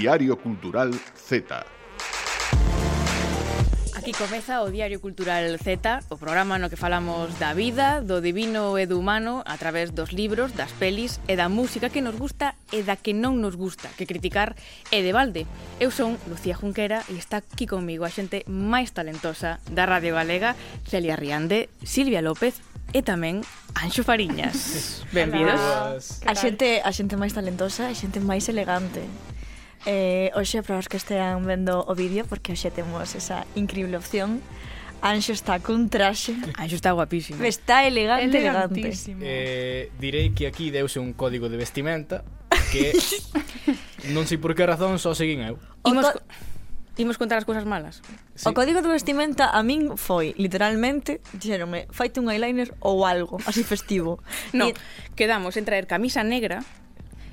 Diario Cultural Z. Aquí comeza o Diario Cultural Z, o programa no que falamos da vida, do divino e do humano a través dos libros, das pelis e da música que nos gusta e da que non nos gusta, que criticar é de balde. Eu son Lucía Junquera e está aquí comigo a xente máis talentosa da Radio Galega, Celia Riande, Silvia López e tamén Anxo Fariñas. Benvidos. A xente, a xente máis talentosa e xente máis elegante. Eh, hoxe, para os que estean vendo o vídeo, porque hoxe temos esa increíble opción, Anxo está cun traxe. Anxo está guapísimo. Está elegante, elegante. Eh, direi que aquí deuse un código de vestimenta que non sei por que razón só seguín eu. Imos, co imos contar as cousas malas. Sí. O código de vestimenta a min foi, literalmente, dixeronme, faite un eyeliner ou algo, así festivo. no, e... quedamos en traer camisa negra,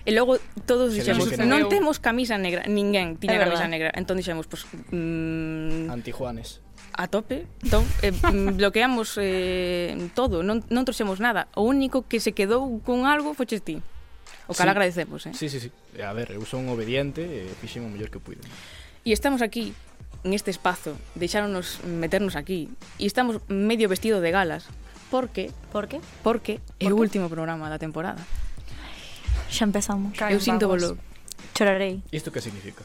E logo todos dixemos, non temos camisa negra, ninguén tiña camisa negra. Entón dixemos, pois... Pues, mm, Antijuanes a tope, entón eh, mm, bloqueamos eh, todo, non, non trouxemos nada. O único que se quedou con algo foches ti. O cal sí. agradecemos, eh? Sí, sí, sí. A ver, eu son obediente e eh, fixen o mellor que puido. E estamos aquí, en este espazo, deixáronos meternos aquí, e estamos medio vestido de galas, porque... Por que? Porque é o último programa da temporada. Xa empezamos. Caen Eu sinto bolo. Chorarei. Isto que significa?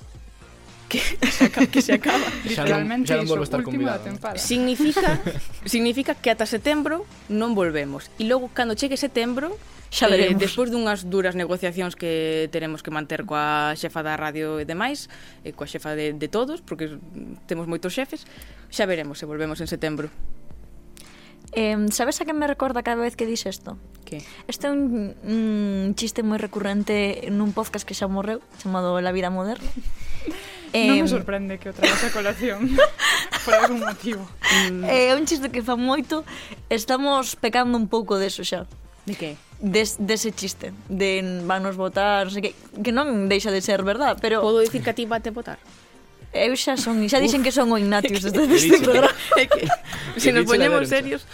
Que, se acaba, que se acaba. Literalmente xa non, xa non volvo estar convidado. Tempada. Significa, significa que ata setembro non volvemos. E logo, cando chegue setembro, Xa eh, veremos. Eh, despois dunhas duras negociacións que teremos que manter coa xefa da radio e demais, e coa xefa de, de todos, porque temos moitos xefes, xa veremos se volvemos en setembro. Eh, sabes a que me recorda cada vez que dis isto? Que? Este é un un chiste moi recurrente nun podcast que xa morreu, chamado La vida moderna. Eh, non me sorprende que o tragas a colación por algún motivo. É eh, un chiste que fa moito, estamos pecando un pouco deso xa. De que? Des, dese chiste, de vanos votar, non sei que, que non deixa de ser verdad, pero... Podo dicir que a ti vate votar? Eu xa son, xa dixen que son o Ignatius desde este programa. Se nos poñemos serios.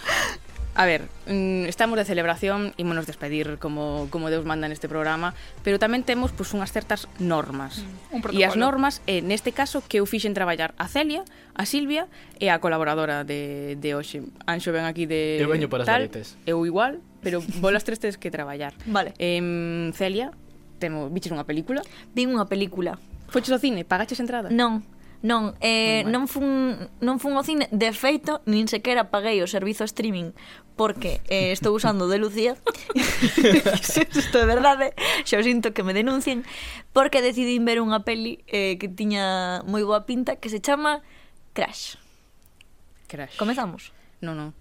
A ver, mm, estamos de celebración, ímonos despedir como, como Deus manda neste programa, pero tamén temos pois, unhas certas normas. Mm, un e as normas, é, neste caso, que eu fixen traballar a Celia, a Silvia e a colaboradora de, de hoxe. Anxo ven aquí de... Eu veño para tal, as. Eu igual, pero bolas tres tedes que traballar. Vale. Em, Celia, temo, viches unha película? Vin unha película Foches ao cine? Pagaches entrada? Non. Non, eh, non fun non fun ao cine, de feito, nin sequera paguei o servizo streaming porque eh, estou usando de Lucía. Isto é verdade, xa sinto que me denuncien porque decidín ver unha peli eh, que tiña moi boa pinta que se chama Crash. Crash. Comezamos. Non, non.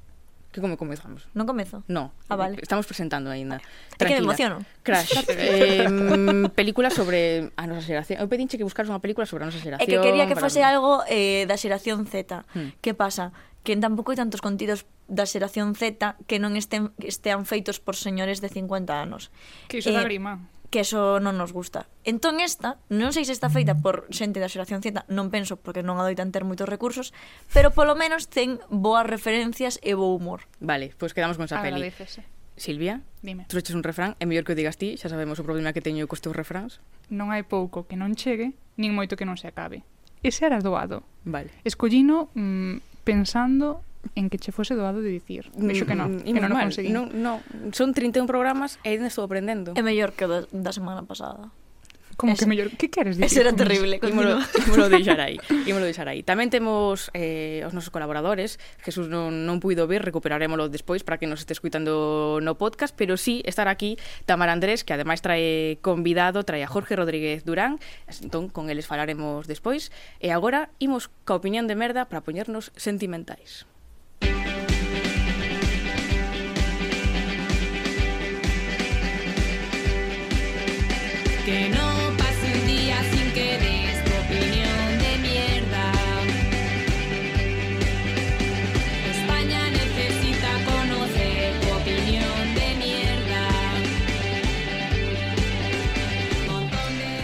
Que como comezamos? Non comezo? No. Ah, vale. Estamos presentando aínda. Vale. É que me emociono. Crash. eh, mm, película sobre ah, a nosa xeración. Eu pedinche que buscaras unha película sobre a nosa xeración. Eh, é que quería que fose algo eh, da xeración Z. Hmm. Que pasa? Que tampouco hai tantos contidos da xeración Z que non estén, estean feitos por señores de 50 anos. Que iso eh, da grima que eso non nos gusta. Entón esta, non sei se está feita por xente da xeración Z, non penso porque non adoitan ter moitos recursos, pero polo menos ten boas referencias e bo humor. Vale, pois pues quedamos con esa peli. Silvia, Dime. tú eches un refrán, é mellor que o digas ti, xa sabemos o problema que teño cos teus refráns. Non hai pouco que non chegue, nin moito que non se acabe. Ese era doado. Vale. Escollino mm, pensando en que che fose doado de dicir. Mm, vexo que non, mm, que non o conseguí. Non, non, son 31 programas e ainda estou aprendendo. É mellor que o da, da semana pasada. Como Ese, que mellor? Que queres dicir? Ese era terrible. Imolo, imolo deixar aí. Imolo deixar aí. Tamén temos eh, os nosos colaboradores. Jesús non, non puido ver, recuperámoslo despois para que nos este escuitando no podcast, pero sí estar aquí Tamara Andrés, que ademais trae convidado, trae a Jorge Rodríguez Durán, entón con eles falaremos despois. E agora imos ca opinión de merda para poñernos sentimentais. Que no pase un día sin que des tu opinión de mierda. España necesita conocer tu opinión de mierda.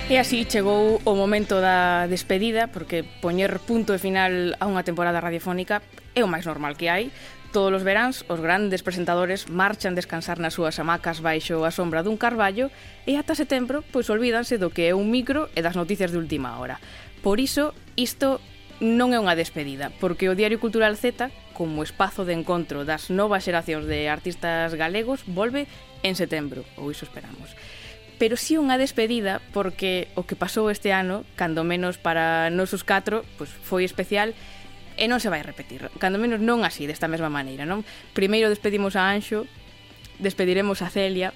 De... E así chegou o momento da despedida, porque poñer punto e final a unha temporada radiofónica é o máis normal que hai, Todos os veráns, os grandes presentadores marchan descansar nas súas hamacas baixo a sombra dun carballo e ata setembro, pois olvídanse do que é un micro e das noticias de última hora. Por iso, isto non é unha despedida, porque o Diario Cultural Z, como espazo de encontro das novas xeracións de artistas galegos, volve en setembro, ou iso esperamos pero sí unha despedida porque o que pasou este ano, cando menos para nosos catro, pois foi especial e non se vai repetir, cando menos non así, desta mesma maneira, non? Primeiro despedimos a Anxo, despediremos a Celia,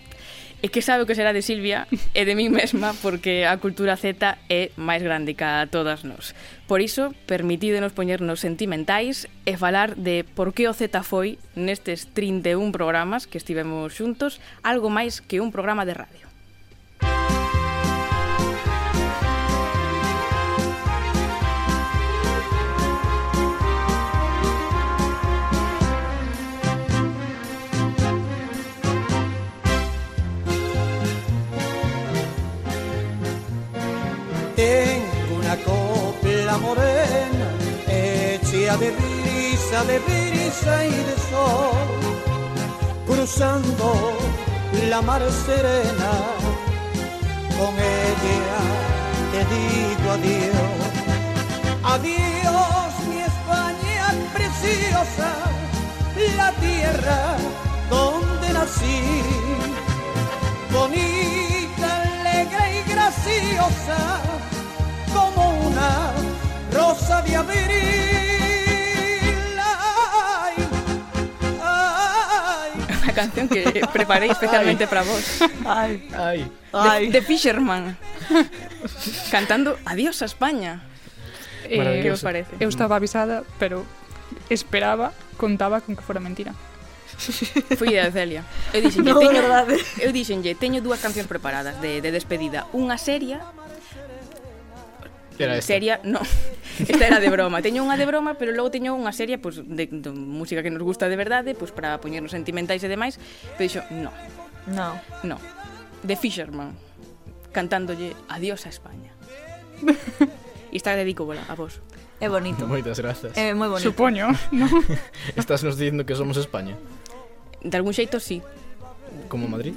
e que sabe o que será de Silvia e de mí mesma porque a cultura Z é máis grande que a todas nós. Por iso, permitídenos poñernos sentimentais e falar de por que o Z foi nestes 31 programas que estivemos xuntos algo máis que un programa de radio. Morena hecha de brisa, de brisa y de sol, cruzando la mar serena. Con ella te digo adiós, adiós mi España preciosa, la tierra donde nací, bonita, alegre y graciosa como una rosa de abril. Ay, ay. Una canción que preparé especialmente ay. para vos. Ay, ay. ay. De, de Fisherman. Cantando Adiós a España. Eh, que os parece? Eu estaba avisada, pero esperaba, contaba con que fora mentira. Fui a Celia. Eu dixenlle, no, teño, verdade. eu dixenlle, teño dúas cancións preparadas de, de despedida, unha seria Era esta. Seria, no. Esta era de broma. Teño unha de broma, pero logo teño unha seria pois, pues, de, de, música que nos gusta de verdade, pois, pues, para poñernos sentimentais e demais, pero dixo, no. No. No. De Fisherman, cantándolle Adiós a España. e está bola a vos. É bonito. Moitas grazas. É moi bonito. Supoño, ¿no? Estás nos dicindo que somos España. De algún xeito, sí. Como Madrid?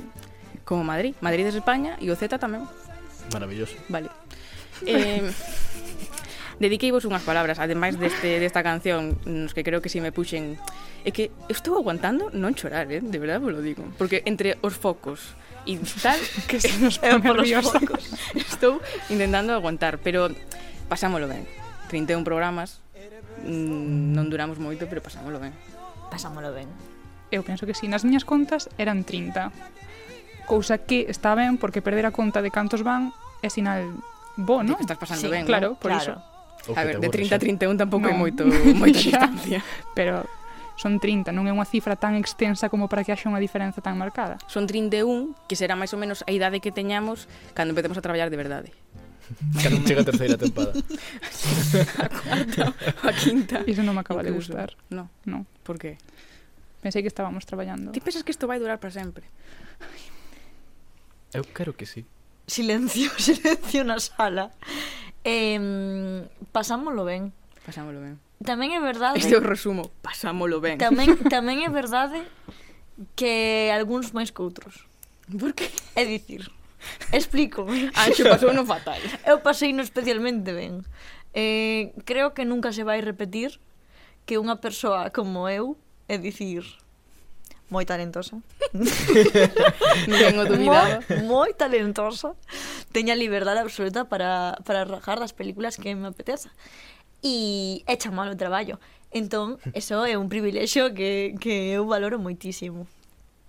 Como Madrid. Madrid é España e o Z tamén. Maravilloso. Vale. Eh, dediqueivos unhas palabras, ademais deste, desta canción, nos que creo que si me puxen... É que estou aguantando non chorar, eh? de verdade vos lo digo. Porque entre os focos e tal... que se nos pone nerviosa. Estou intentando aguantar, pero pasámolo ben. 31 programas, mm, non duramos moito, pero pasámolo ben. Pasámolo ben. Eu penso que si, nas miñas contas eran 30. Cousa que está ben, porque perder a conta de cantos van é sinal bo, non? Estás pasando sí, ben, claro, por claro. iso. A ver, de 30 a 31 tampouco non. é moito, moito distancia. Pero son 30, non é unha cifra tan extensa como para que haxa unha diferenza tan marcada. Son 31, que será máis ou menos a idade que teñamos cando empecemos a traballar de verdade. Cando chega a terceira tempada. a cuarta, a quinta. Iso non me acaba Incluso. de gustar. No. no. Por qué? Pensei que estábamos traballando. Ti pensas que isto vai durar para sempre? Eu quero que sí silencio, silencio na sala. Eh, pasámolo ben. Pasámolo ben. Tamén é verdade... Este é o resumo, pasámolo ben. Tamén, tamén é verdade que algúns máis que outros. Por que? É dicir, explico. Anxo ah, pasou no fatal. Eu pasei no especialmente ben. Eh, creo que nunca se vai repetir que unha persoa como eu, é dicir, moi talentosa. Tengo dubidado. Moi, moi talentosa. Teña liberdade absoluta para, para rajar das películas que me apeteza. E é o traballo. Entón, eso é un privilexio que, que eu valoro moitísimo.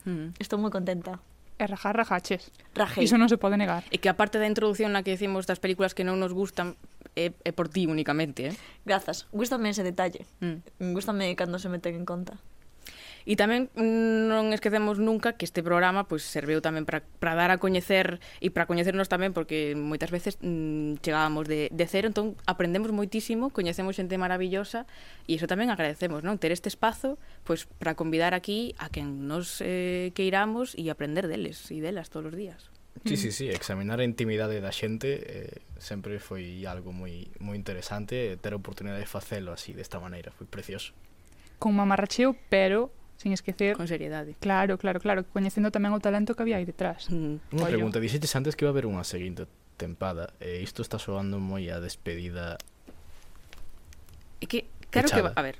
Mm. Estou moi contenta e rajar rajaches. Rajei. Iso non se pode negar. E que aparte da introdución na que decimos das películas que non nos gustan é, é por ti únicamente, eh? Grazas. Gústame ese detalle. Mm. Gústame cando se meten en conta. E tamén non esquecemos nunca que este programa pois serveu tamén para, para dar a coñecer e para coñecernos tamén porque moitas veces mm, chegábamos de, de cero, entón aprendemos moitísimo, coñecemos xente maravillosa e iso tamén agradecemos, non? Ter este espazo pois para convidar aquí a quen nos eh, queiramos e aprender deles e delas todos os días. Sí, sí, sí, examinar a intimidade da xente eh, sempre foi algo moi moi interesante, ter a oportunidade de facelo así desta maneira, foi precioso. Con mamarracheo, pero sin esquecer con seriedade. Claro, claro, claro, coñecendo tamén o talento que había aí detrás. Mm. Unha pregunta, dixetes antes que iba a haber unha seguinte tempada, e isto está soando moi a despedida É que Claro que va, a ver.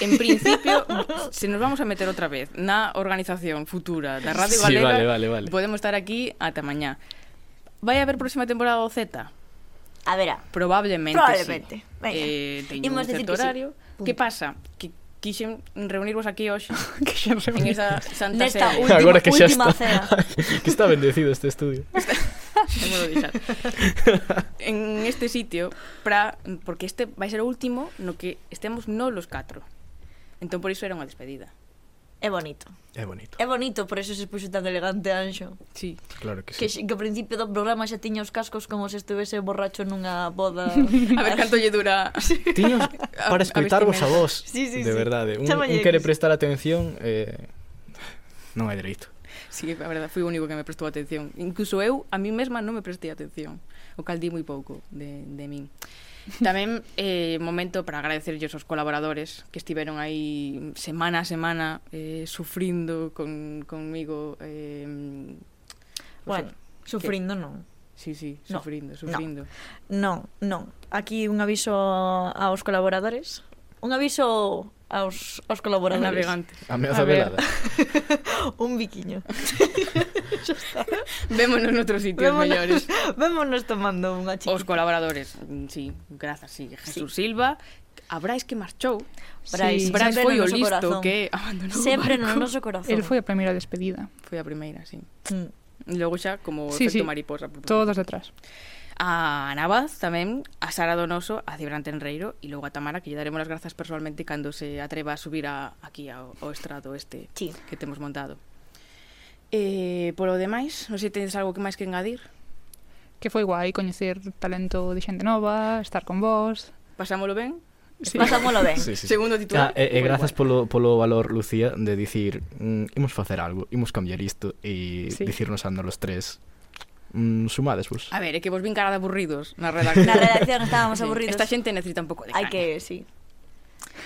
En principio, si nos vamos a meter outra vez na organización futura da Radio sí, Valera, vale, vale, vale. podemos estar aquí ata mañá. Vai a haber próxima temporada do Z? A ver, probablemente. Probablemente. Sí. Venga. Eh, teño Imos un certo horario. Sí. Que pasa? Que quixen reunirvos aquí hoxe quixen reunir. en esa santa Nesta sede. Última, Agora que xa está. Que está bendecido este estudio. Está, en este sitio para porque este vai ser o último no que estemos no los catro. Entón por iso era unha despedida. É bonito. É bonito. É bonito, por eso se puxo tan elegante Anxo. Sí. Claro que sí. Que, que ao principio do programa xa tiña os cascos como se estuvese borracho nunha boda. a ver canto lle dura. Tiño para escoitarvos a, a vos. Sí, sí, de sí. verdade. Un, un quere prestar atención eh, non hai dereito. Sí, a verdade, fui o único que me prestou atención. Incluso eu, a mí mesma non me prestei atención. O cal di moi pouco de, de min. Tamén eh, momento para agradecerlles aos colaboradores que estiveron aí semana a semana eh, sufrindo con, conmigo. Eh, bueno, sufrindo que... non. Sí, sí, sufrindo, no, sufrindo. Non, non. no. Aquí un aviso aos colaboradores un aviso aos, aos colaboradores. A navegante. Ameaza velada. un biquiño. Vémonos noutros sitios Vémonos, mellores. Vémonos tomando unha chiquita. Os colaboradores, mm, sí, grazas, sí. Jesús sí. Silva, a Brais que marchou. Brais, sí. Brais foi o listo corazón. que abandonou Sempre o barco. no noso corazón. El foi a primeira despedida. Foi a primeira, sí. Mm. Logo xa, como sí, efecto sí. mariposa. Todos detrás a Navaz tamén, a Sara Donoso, a Cibran Tenreiro e logo a Tamara que lle daremos as grazas persoalmente cando se atreva a subir a, aquí ao, ao estrado este sí. que temos montado. Eh, polo demais, non sei se tedes algo que máis que engadir? Que foi guai coñecer talento de xente nova, estar con vos. Pasámolo ben? Sí. Pasámolo ben. Sí, sí, sí. Segundo ah, titular. Ah, e, e grazas polo, polo valor, Lucía, de dicir mm, imos facer algo, imos cambiar isto e sí. dicirnos ando los tres mm, sumades vos. A ver, é que vos vin cara de aburridos na redacción. na redacción estábamos aburridos. Esta xente necesita un pouco de Hai que, sí.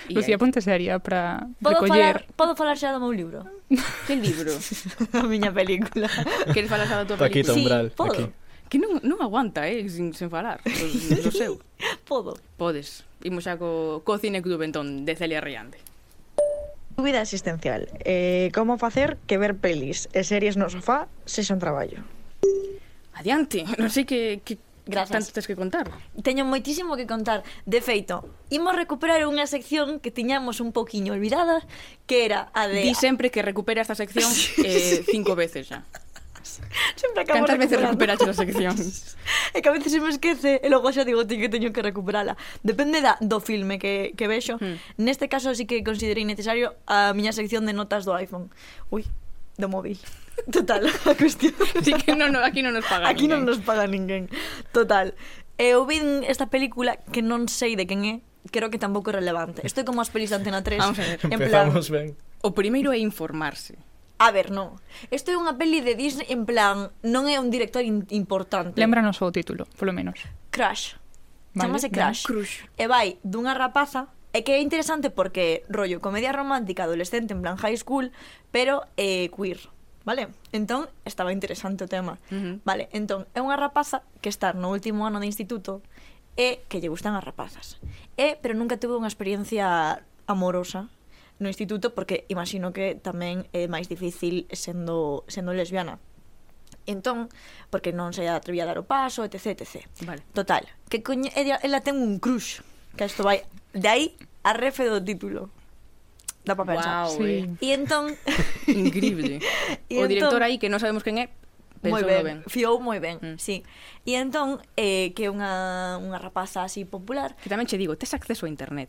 E Lucía, ponte seria para podo recoller... Falar, podo falar xa do meu libro? que libro? a miña película. Queres falar xa da tua película? Taquita umbral. Sí, podo. Aquí. Que non, non aguanta, eh, sin, sen falar do, do seu. podo. Podes. Imos xa co, co Cine Club, entón, de Celia Riande. Dúbida existencial. Eh, como facer que ver pelis e series no sofá se un traballo? adiante, non sei que, que Gracias. tanto tens que contar. Teño moitísimo que contar. De feito, imos recuperar unha sección que tiñamos un poquiño olvidada, que era a de... Di sempre que recupera esta sección eh, cinco veces xa. Sempre acabo Cantas veces recuperaste a sección? é que a veces se me esquece e logo xa digo ti que teño que recuperala. Depende da, do filme que, que vexo. Hmm. Neste caso sí que considerei necesario a miña sección de notas do iPhone. Ui, do móvil. Total, a cuestión. Así que no, no, aquí non nos paga Aquí ninguén. non nos paga ninguén. Total. Eh, eu vi esta película que non sei de quen é, creo que tampouco é relevante. Estou como as pelis de Antena 3. Vamos a ver. En plan, Empezamos ben. O primeiro é informarse. a ver, non. Isto é unha peli de Disney en plan, non é un director in- importante. Lembranos o título, polo menos. Crash. Vale, Chamase ben. Crash. Crush. E vai dunha rapaza E que é interesante porque rollo comedia romántica adolescente en plan high school, pero eh, queer. Vale? Entón, estaba interesante o tema. Uh -huh. Vale, entón, é unha rapaza que está no último ano de instituto e que lle gustan as rapazas. E, pero nunca tuve unha experiencia amorosa no instituto porque imagino que tamén é máis difícil sendo, sendo lesbiana. Entón, porque non se atrevía a dar o paso, etc, etc. Vale. Total, que coñe, ela, ela ten un crush, que isto vai de aí a refe do título dá para pensar. Wow, sí. eh. E entón... Increíble. e o director entón... aí, que non sabemos quen é, Moi ben, ben. fiou moi ben, mm. sí. E entón, eh, que é unha, unha rapaza así popular... Que tamén che digo, tes acceso a internet.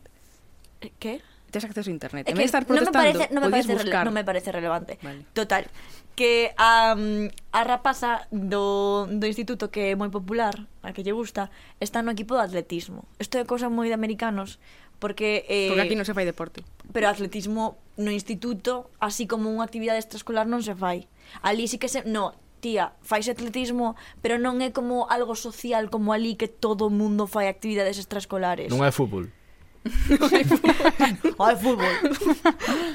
Eh, que? Tes acceso a internet. En vez de estar protestando, non me parece, non me parece, buscar. Non me parece relevante. Vale. Total, que a, um, a rapaza do, do instituto que é moi popular, a que lle gusta, está no equipo de atletismo. Isto é cousa moi de americanos, Porque, eh, porque aquí non se fai deporte. Pero atletismo no instituto, así como unha actividade extraescolar, non se fai. Ali sí que se... No, tía, fais atletismo, pero non é como algo social como ali que todo o mundo fai actividades extraescolares. Non é fútbol. non é fútbol. fútbol.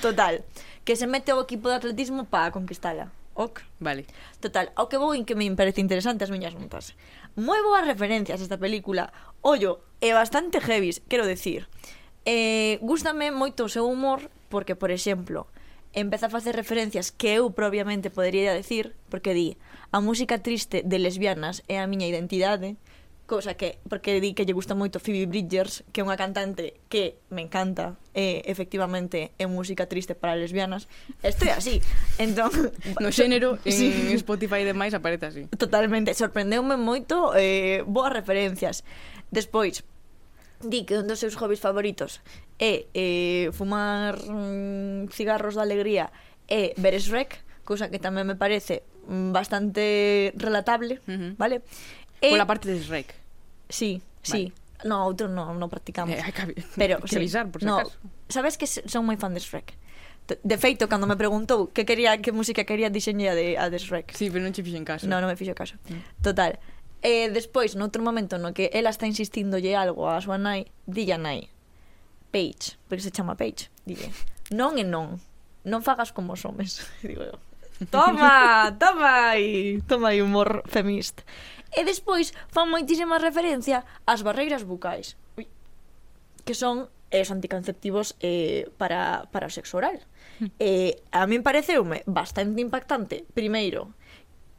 Total, que se mete o equipo de atletismo para conquistala. Ok, vale. Total, ao que vou en que me parece interesante as miñas notas. Moi boas referencias esta película. Ollo, é bastante heavy, quero decir. Eh, gústame moito o seu humor porque, por exemplo, empeza a facer referencias que eu propiamente podería decir, porque di, a música triste de lesbianas é a miña identidade, cosa que, porque di que lle gusta moito Phoebe Bridgers, que é unha cantante que me encanta, e efectivamente é música triste para lesbianas, estoy así. Entón, no xénero, en sí. Spotify demais aparece así. Totalmente, sorprendeume moito, eh, boas referencias. Despois, di que un dos seus hobbies favoritos é eh, fumar mm, cigarros da alegría e ver Shrek, cousa que tamén me parece mm, bastante relatable, uh -huh. vale? E, Pola parte de Shrek. Sí, vale. sí. No, outro no, no practicamos. Eh, hai que, pero, que sí, avisar, por si no, acaso. Sabes que son moi fan de Shrek. De feito, cando me preguntou que quería que música quería, diseñar de, a de Shrek. Sí, pero non te fixen caso. No, non me fixo caso. Mm. Total. E despois, noutro momento no que ela está insistindolle algo a súa nai, dille a nai, Paige, porque se chama Paige, dille, non e non, non fagas como os homes. Digo eu, toma, toma aí, toma aí humor feminista. E despois fan moitísima referencia ás barreiras bucais, ui, que son eh, os anticonceptivos eh, para, para o sexo oral. Hmm. Eh, a min pareceume bastante impactante, primeiro,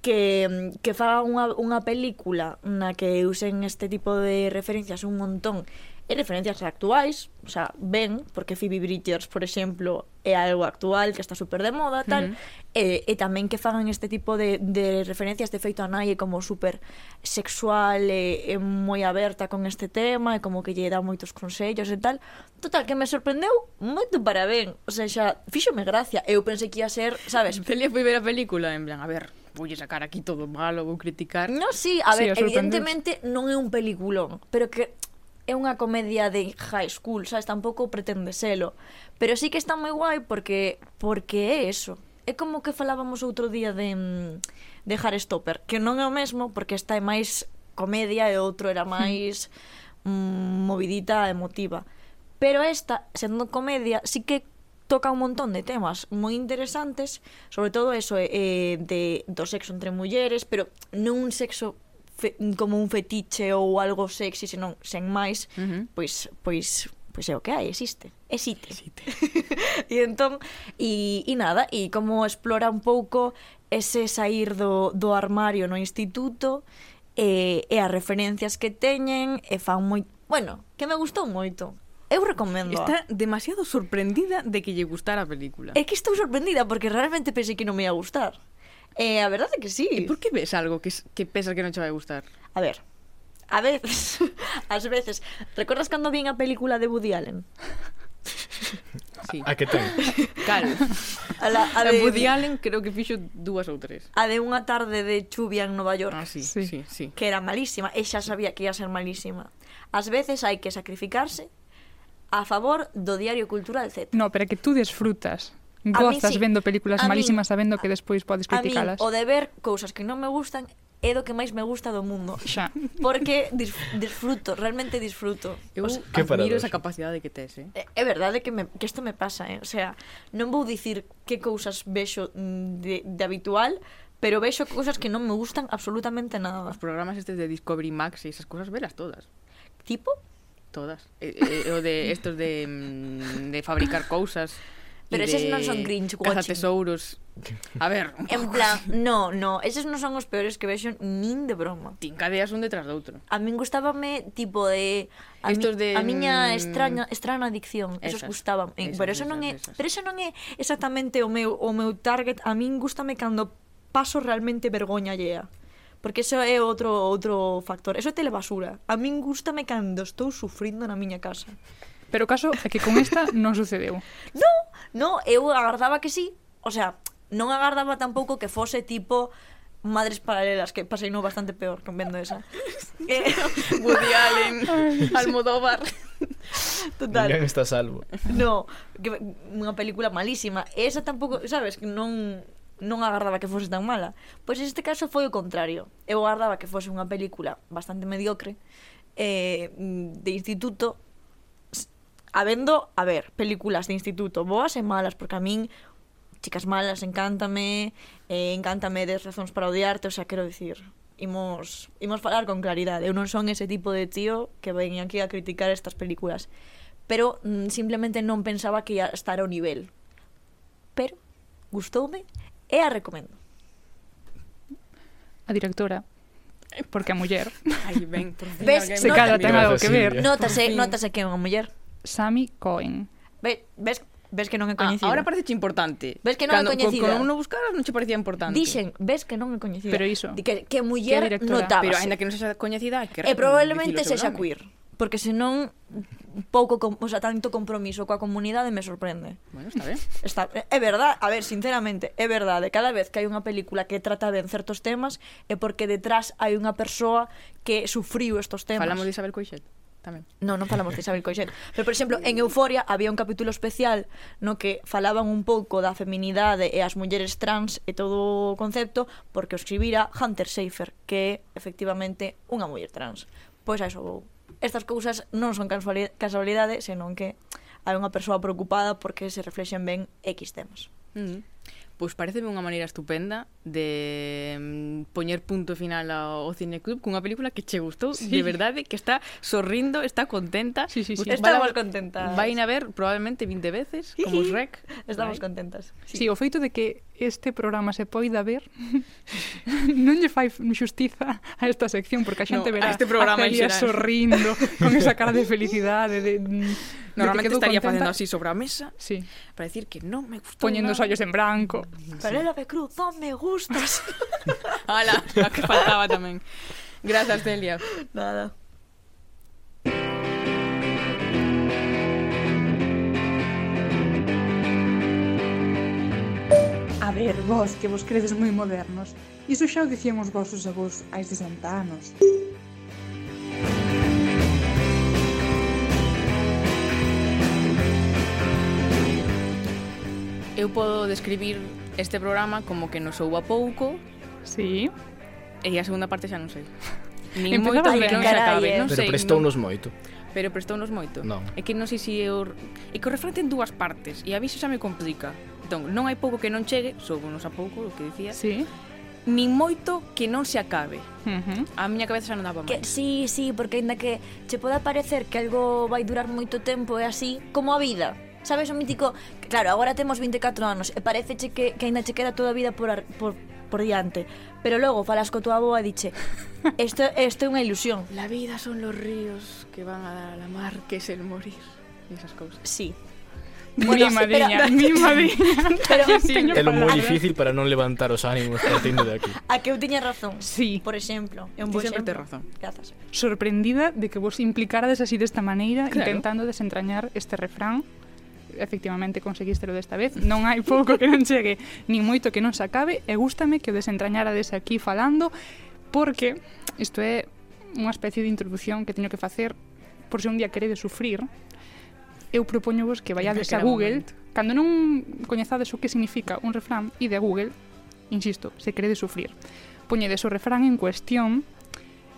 que, que faga unha, unha película na que usen este tipo de referencias un montón e referencias actuais, o sea, ben, porque Phoebe Bridgers, por exemplo, é algo actual que está super de moda, tal, uh -huh. e, e tamén que fagan este tipo de, de referencias de feito a nai como super sexual e, e moi aberta con este tema e como que lle dá moitos consellos e tal. Total, que me sorprendeu moito para ben. O sea, xa, fíxome gracia. Eu pensei que ia ser, sabes... Celia foi ver a película, en plan, a ver, voulle sacar aquí todo malo, vou criticar. No, sí, a ver, sí, evidentemente non é un peliculón, pero que é unha comedia de high school, sabes, tampouco pretende selo, pero sí que está moi guai porque porque é eso. É como que falábamos outro día de mm, de Stopper, que non é o mesmo porque esta é máis comedia e outro era hmm. máis mm, movidita, emotiva. Pero esta, sendo comedia, sí que toca un montón de temas moi interesantes, sobre todo eso eh, eh, de do sexo entre mulleres, pero non un sexo fe, como un fetiche ou algo sexy, senón sen máis, uh -huh. pois pois pois é o que hai, existe. Existe. existe. e entón, e, e nada, e como explora un pouco ese sair do, do armario no instituto e, e as referencias que teñen e fan moi... Bueno, que me gustou moito. Eu recomendo. Está demasiado sorprendida de que lle gustara a película. É que estou sorprendida porque realmente pensei que non me ia gustar. E eh, a verdade é que sí. E por que ves algo que, que pensas que non te vai gustar? A ver, a veces, ás veces, recordas cando vin a película de Woody Allen? Sí. A, a que ten? Claro. A, la, a, de, Woody Allen creo que fixo dúas ou tres. A de unha tarde de chuvia en Nova York. Ah, sí, sí, sí. sí. Que era malísima, e xa sabía que ia ser malísima. Ás veces hai que sacrificarse a favor do Diario Cultural Z. No, pero que tú desfrutas. Gozas sí. vendo películas a malísimas sabendo que despois podes criticalas. A min, o de ver cousas que non me gustan é do que máis me gusta do mundo. Xa. Porque dis, disfruto, realmente disfruto. Eu o sea, que admiro esa capacidade que tes, eh? É, é verdade que, me, que isto me pasa, eh? O sea, non vou dicir que cousas vexo mm, de, de habitual, pero vexo cousas que non me gustan absolutamente nada. Os programas estes de Discovery Max e esas cousas velas todas. Tipo? Todas. E, e, o de estos de, mm, de fabricar cousas. Pero eses non son cringe watching. tesouros. A ver. En plan, no, no, eses non son os peores que vexo nin de broma. Tin cadeas un detrás do outro. A min gustábame tipo de a, Estos mi, de, a miña mm, extraña extraña adicción, esas, esos gustaban. Esas, pero eso esas, non é, esas. pero eso non é exactamente o meu o meu target. A min gustame cando paso realmente vergoña llea. Porque iso é outro outro factor. Eso é telebasura. A min gustame cando estou sufrindo na miña casa. Pero o caso é que con esta non sucedeu. non, non, eu agardaba que sí. O sea, non agardaba tampouco que fose tipo Madres paralelas, que pasei no bastante peor con vendo esa. eh, Woody Allen, Almodóvar. Total. Non está salvo. No, que, unha película malísima. Esa tampouco, sabes, que non non agardaba que fose tan mala. Pois neste caso foi o contrario. Eu agardaba que fose unha película bastante mediocre eh, de instituto habendo, a ver, películas de instituto boas e malas, porque a min Chicas malas, encántame, eh, encántame des razóns para odiarte, o sea, quero dicir, imos, imos falar con claridade. Eu non son ese tipo de tío que ven aquí a criticar estas películas. Pero mm, simplemente non pensaba que ia estar ao nivel. Pero gustoume e a recomendo. A directora porque a muller. Aí ben, por fin. Ves, se cada ten algo que ver. Notase, notase que é unha muller. Sami Cohen. Ve, ves, ves que non é ah, coñecida. Ah, ahora parece importante. Ves que non Cando, é coñecida. Cando non buscaras non che parecía importante. Dixen, ves que non é coñecida. Pero iso. Que, que muller notaba. Pero aínda que non sexa coñecida, que E probablemente sexa queer porque senón pouco, com, o sea, tanto compromiso coa comunidade me sorprende. Bueno, está ben. Está, é verdade, a ver, sinceramente, é verdade, cada vez que hai unha película que trata ben certos temas é porque detrás hai unha persoa que sufriu estos temas. Falamos de Isabel Coixet tamén. No, non falamos de Isabel Coixet. Pero, por exemplo, en Euforia había un capítulo especial no que falaban un pouco da feminidade e as mulleres trans e todo o concepto porque o escribira Hunter Seifer, que é efectivamente unha muller trans. Pois a iso vou estas cousas non son casualidade, senón que hai unha persoa preocupada porque se reflexen ben X temas. Mm. Pois pareceme unha maneira estupenda de mm, poñer punto final ao Cine Club cunha película que che gustou, sí. de verdade, que está sorrindo, está contenta. Sí, sí, sí. Estamos contentas. Vai a ver probablemente 20 veces, como os rec. Estamos contentas. Sí. sí, o feito de que este programa se poida ver non lle fai xustiza a esta sección porque a xente no, verá a, este programa a Celia sorrindo con esa cara de felicidade de, de Normalmente estaría contenta. facendo así sobre a mesa sí. para decir que non me gustou Poñendo os ollos en branco. Penélope sí. Cruz, non me gustas. Ala, a que faltaba tamén. Grazas, Celia. Nada. A ver, vos, que vos credes moi modernos. Iso xa o dicían os vosos avós hai 60 anos. Eu podo describir este programa como que nos souba pouco. Sí. E a segunda parte xa non sei. Nin moito que non se acabe, non Pero sei. Pero prestounos non... moito. Pero prestounos moito. Non. É que non sei se eu... É que o refrán ten dúas partes e a mí xa me complica. Entón, non hai pouco que non chegue, soubonos a pouco, o que dicía. Sí nin moito que non se acabe. Uh -huh. A miña cabeza xa non daba máis. Que, sí, sí, porque aínda que che poda parecer que algo vai durar moito tempo e así, como a vida. Sabes o mítico, claro, agora temos 24 anos e pareceche que, que aínda che queda toda a vida por, ar, por, por diante. Pero logo falas co túa avoa e diche Isto é unha ilusión La vida son los ríos que van a dar a la mar Que es el morir E esas cousas Sí Bueno, mi madriña, mi madriña. Pero, sí, é moi difícil para non levantar os ánimos partindo de aquí. A que eu tiña razón. Sí. Por exemplo, é un bo exemplo. Razón. Grazas. Sorprendida de que vos implicarades así desta maneira claro. intentando desentrañar este refrán efectivamente conseguístelo desta vez non hai pouco que non chegue nin moito que non se acabe e gústame que o desentrañarades aquí falando porque isto é unha especie de introducción que teño que facer por se un día queredes sufrir eu propoño vos que vayades a Google, cando non coñezades o que significa un refrán, e de Google, insisto, se queredes sufrir. Poñedes o refrán en cuestión,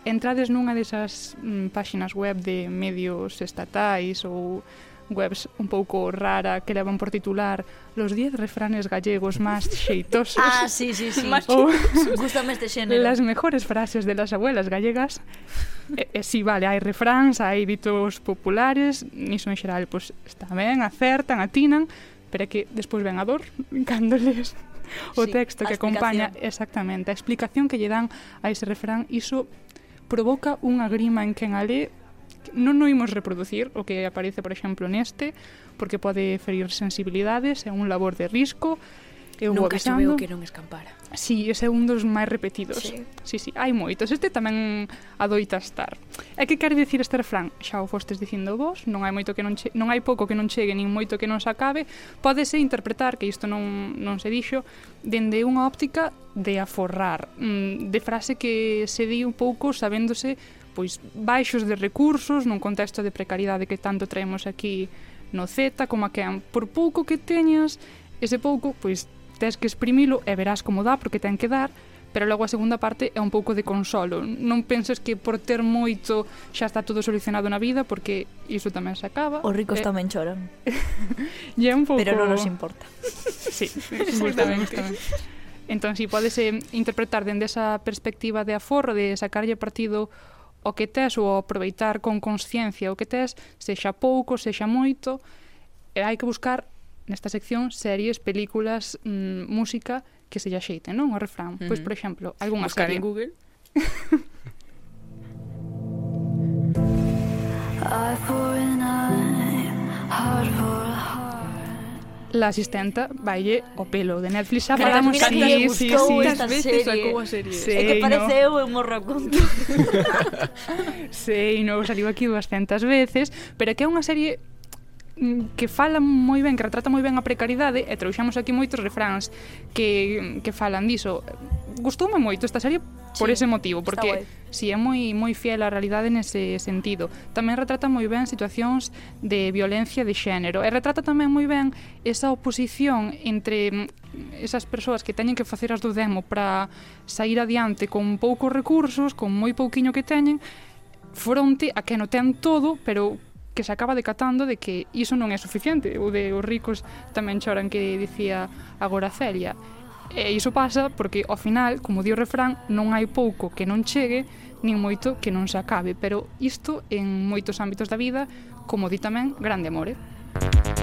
entrades nunha desas mm, páxinas web de medios estatais ou webs un pouco rara que levan por titular los 10 refranes gallegos más xeitosos. Ah, sí, sí, sí. Más ou, Gústame este xénero. Las mejores frases de las abuelas gallegas. E, e sí, vale, hai refráns, hai ditos populares, niso en xeral, pois, pues, está ben, acertan, atinan, pero é que despois ven a dor cando lees o sí, texto que acompaña exactamente a explicación que lle dan a ese refrán iso provoca unha grima en quen a lé non o imos reproducir, o que aparece, por exemplo, neste, porque pode ferir sensibilidades, é un labor de risco, eu Nunca avisando. que non escampara. Sí, ese é un dos máis repetidos. Sí. sí, sí, hai moitos. Este tamén adoita estar. E que quer dicir este refrán? Xa o fostes dicindo vos, non hai moito que non che... non hai pouco que non chegue, nin moito que non se acabe. Pódese interpretar que isto non, non se dixo dende unha óptica de aforrar, mm, de frase que se di un pouco sabéndose pois baixos de recursos nun contexto de precariedade que tanto traemos aquí no Z, como a que por pouco que teñas, ese pouco, pois tes que exprimilo e verás como dá porque ten que dar, pero logo a segunda parte é un pouco de consolo. Non penses que por ter moito xa está todo solucionado na vida porque iso tamén se acaba. Os ricos eh... tamén choran. e é un pouco... Pero non nos importa. sí, justamente. entón, si sí, podese eh, interpretar dende esa perspectiva de aforro, de sacarlle partido o que tes ou aproveitar con consciencia o que tes, sexa pouco, sexa moito, e hai que buscar nesta sección series, películas, mm, música que se lle xeite, non? O refrán. Uh -huh. Pois, por exemplo, algunha Buscar serie. en Google. I pour an La asistenta valle o pelo de Netflix xa falamos sí, sí, sí, sí. esta veces sacou a serie. Sí, é que parece no. eu un morro conto. Sei, non saliu aquí 200 veces, pero que é unha serie Mm, que falan moi ben, que retrata moi ben a precariedade e trouxamos aquí moitos refráns que, que falan diso. Gustoume moito esta serie por sí, ese motivo, porque si sí, é moi moi fiel á realidade nese sentido. Tamén retrata moi ben situacións de violencia de xénero e retrata tamén moi ben esa oposición entre mm, esas persoas que teñen que facer as do demo para sair adiante con poucos recursos, con moi pouquiño que teñen, fronte a que non ten todo, pero que se acaba decatando de que iso non é suficiente. O de os ricos tamén choran que dicía agora Celia. E iso pasa porque, ao final, como di o refrán, non hai pouco que non chegue, nin moito que non se acabe. Pero isto en moitos ámbitos da vida, como di tamén, grande amore. Música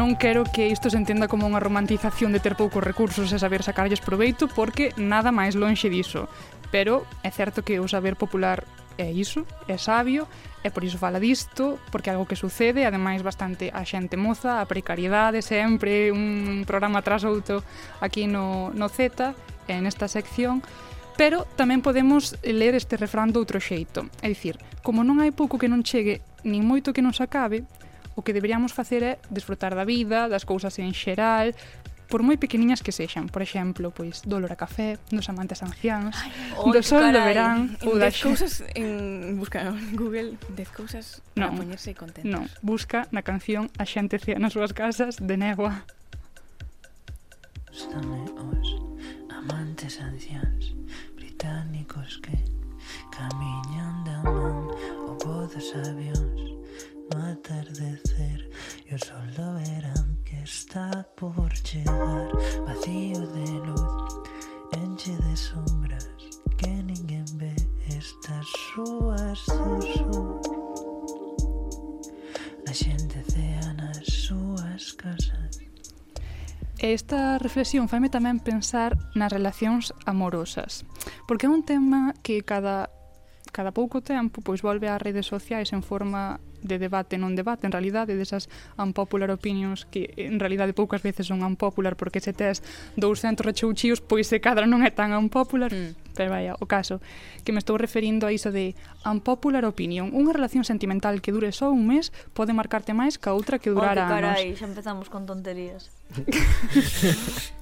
non quero que isto se entenda como unha romantización de ter poucos recursos e saber sacarlles proveito porque nada máis lonxe diso. Pero é certo que o saber popular é iso, é sabio, e por iso fala disto, porque é algo que sucede, ademais bastante a xente moza, a precariedade, sempre un programa tras outro aquí no, no Z, en esta sección, pero tamén podemos ler este refrán do outro xeito. É dicir, como non hai pouco que non chegue, nin moito que non se acabe, o que deberíamos facer é desfrutar da vida, das cousas en xeral, por moi pequeniñas que sexan, por exemplo, pois dolor a café, dos amantes ancians, Ai, do sol carai, do verán, ou das cousas en busca en Google 10 cousas para non, poñerse contentos. Non, busca na canción a xente cea nas súas casas de negua. Estame os amantes ancians británicos que camiñan da man o bo dos avións no atardecer. Y o sol lo verán que está por llegar. Vacío de luz enche de sombras que ninguén ve estas súas do sur. A xente cea nas súas casas. Esta reflexión faime tamén pensar nas relacións amorosas, porque é un tema que cada cada pouco tempo pois volve ás redes sociais en forma de debate non debate, en realidade, desas unpopular opinions que en realidade poucas veces son unpopular porque se tes 200 rechouchíos, pois se cadra non é tan unpopular. Mm. Pero vaya, o caso, que me estou referindo a iso de unpopular opinion. Unha relación sentimental que dure só un mes pode marcarte máis que a outra que durara oh, que carai, anos. xa empezamos con tonterías.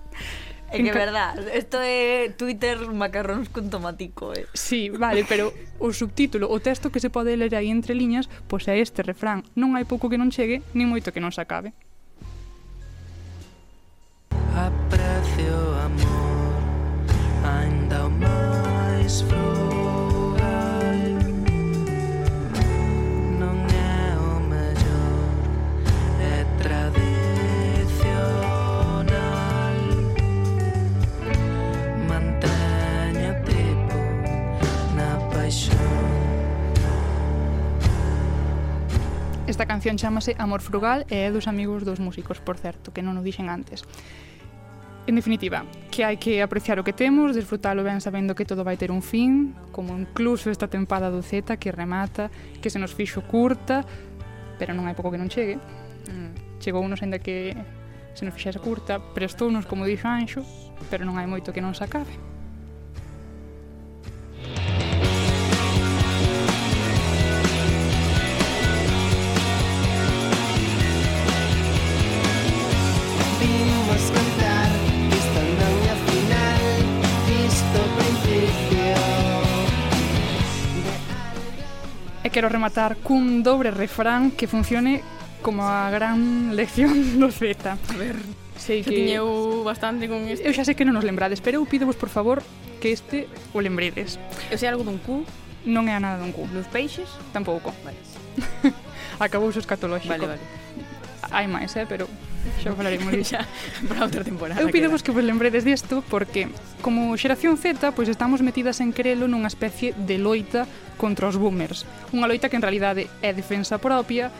É que é verdad, isto é Twitter macarróns con tomatico, eh. Sí, vale, pero o subtítulo, o texto que se pode ler aí entre liñas, pois é este refrán. Non hai pouco que non chegue, nin moito que non se acabe. Aprecio amor, ainda o máis flor Esta canción chamase Amor Frugal e é dos amigos dos músicos, por certo, que non o dixen antes. En definitiva, que hai que apreciar o que temos, desfrutalo ben sabendo que todo vai ter un fin, como incluso esta tempada do Z que remata, que se nos fixo curta, pero non hai pouco que non chegue. Mm. Chegou unos ainda que se nos fixese curta, prestounos, como dixo Anxo, pero non hai moito que non se acabe. quero rematar cun dobre refrán que funcione como a gran lección do Z. A ver, sei que... Tiñeu bastante con este. Eu xa sei que non nos lembrades, pero eu pídovos, por favor, que este o lembredes. Eu sei algo dun cu? Non é a nada dun cu. Dos peixes? Tampouco. Vale. Acabou o escatolóxico. Vale, vale. Hai máis, eh, pero Xa falaremos xa para outra temporada. Eu pidemos que vos lembredes disto porque como xeración Z, pois estamos metidas en crelo nunha especie de loita contra os boomers. Unha loita que en realidade é defensa propia,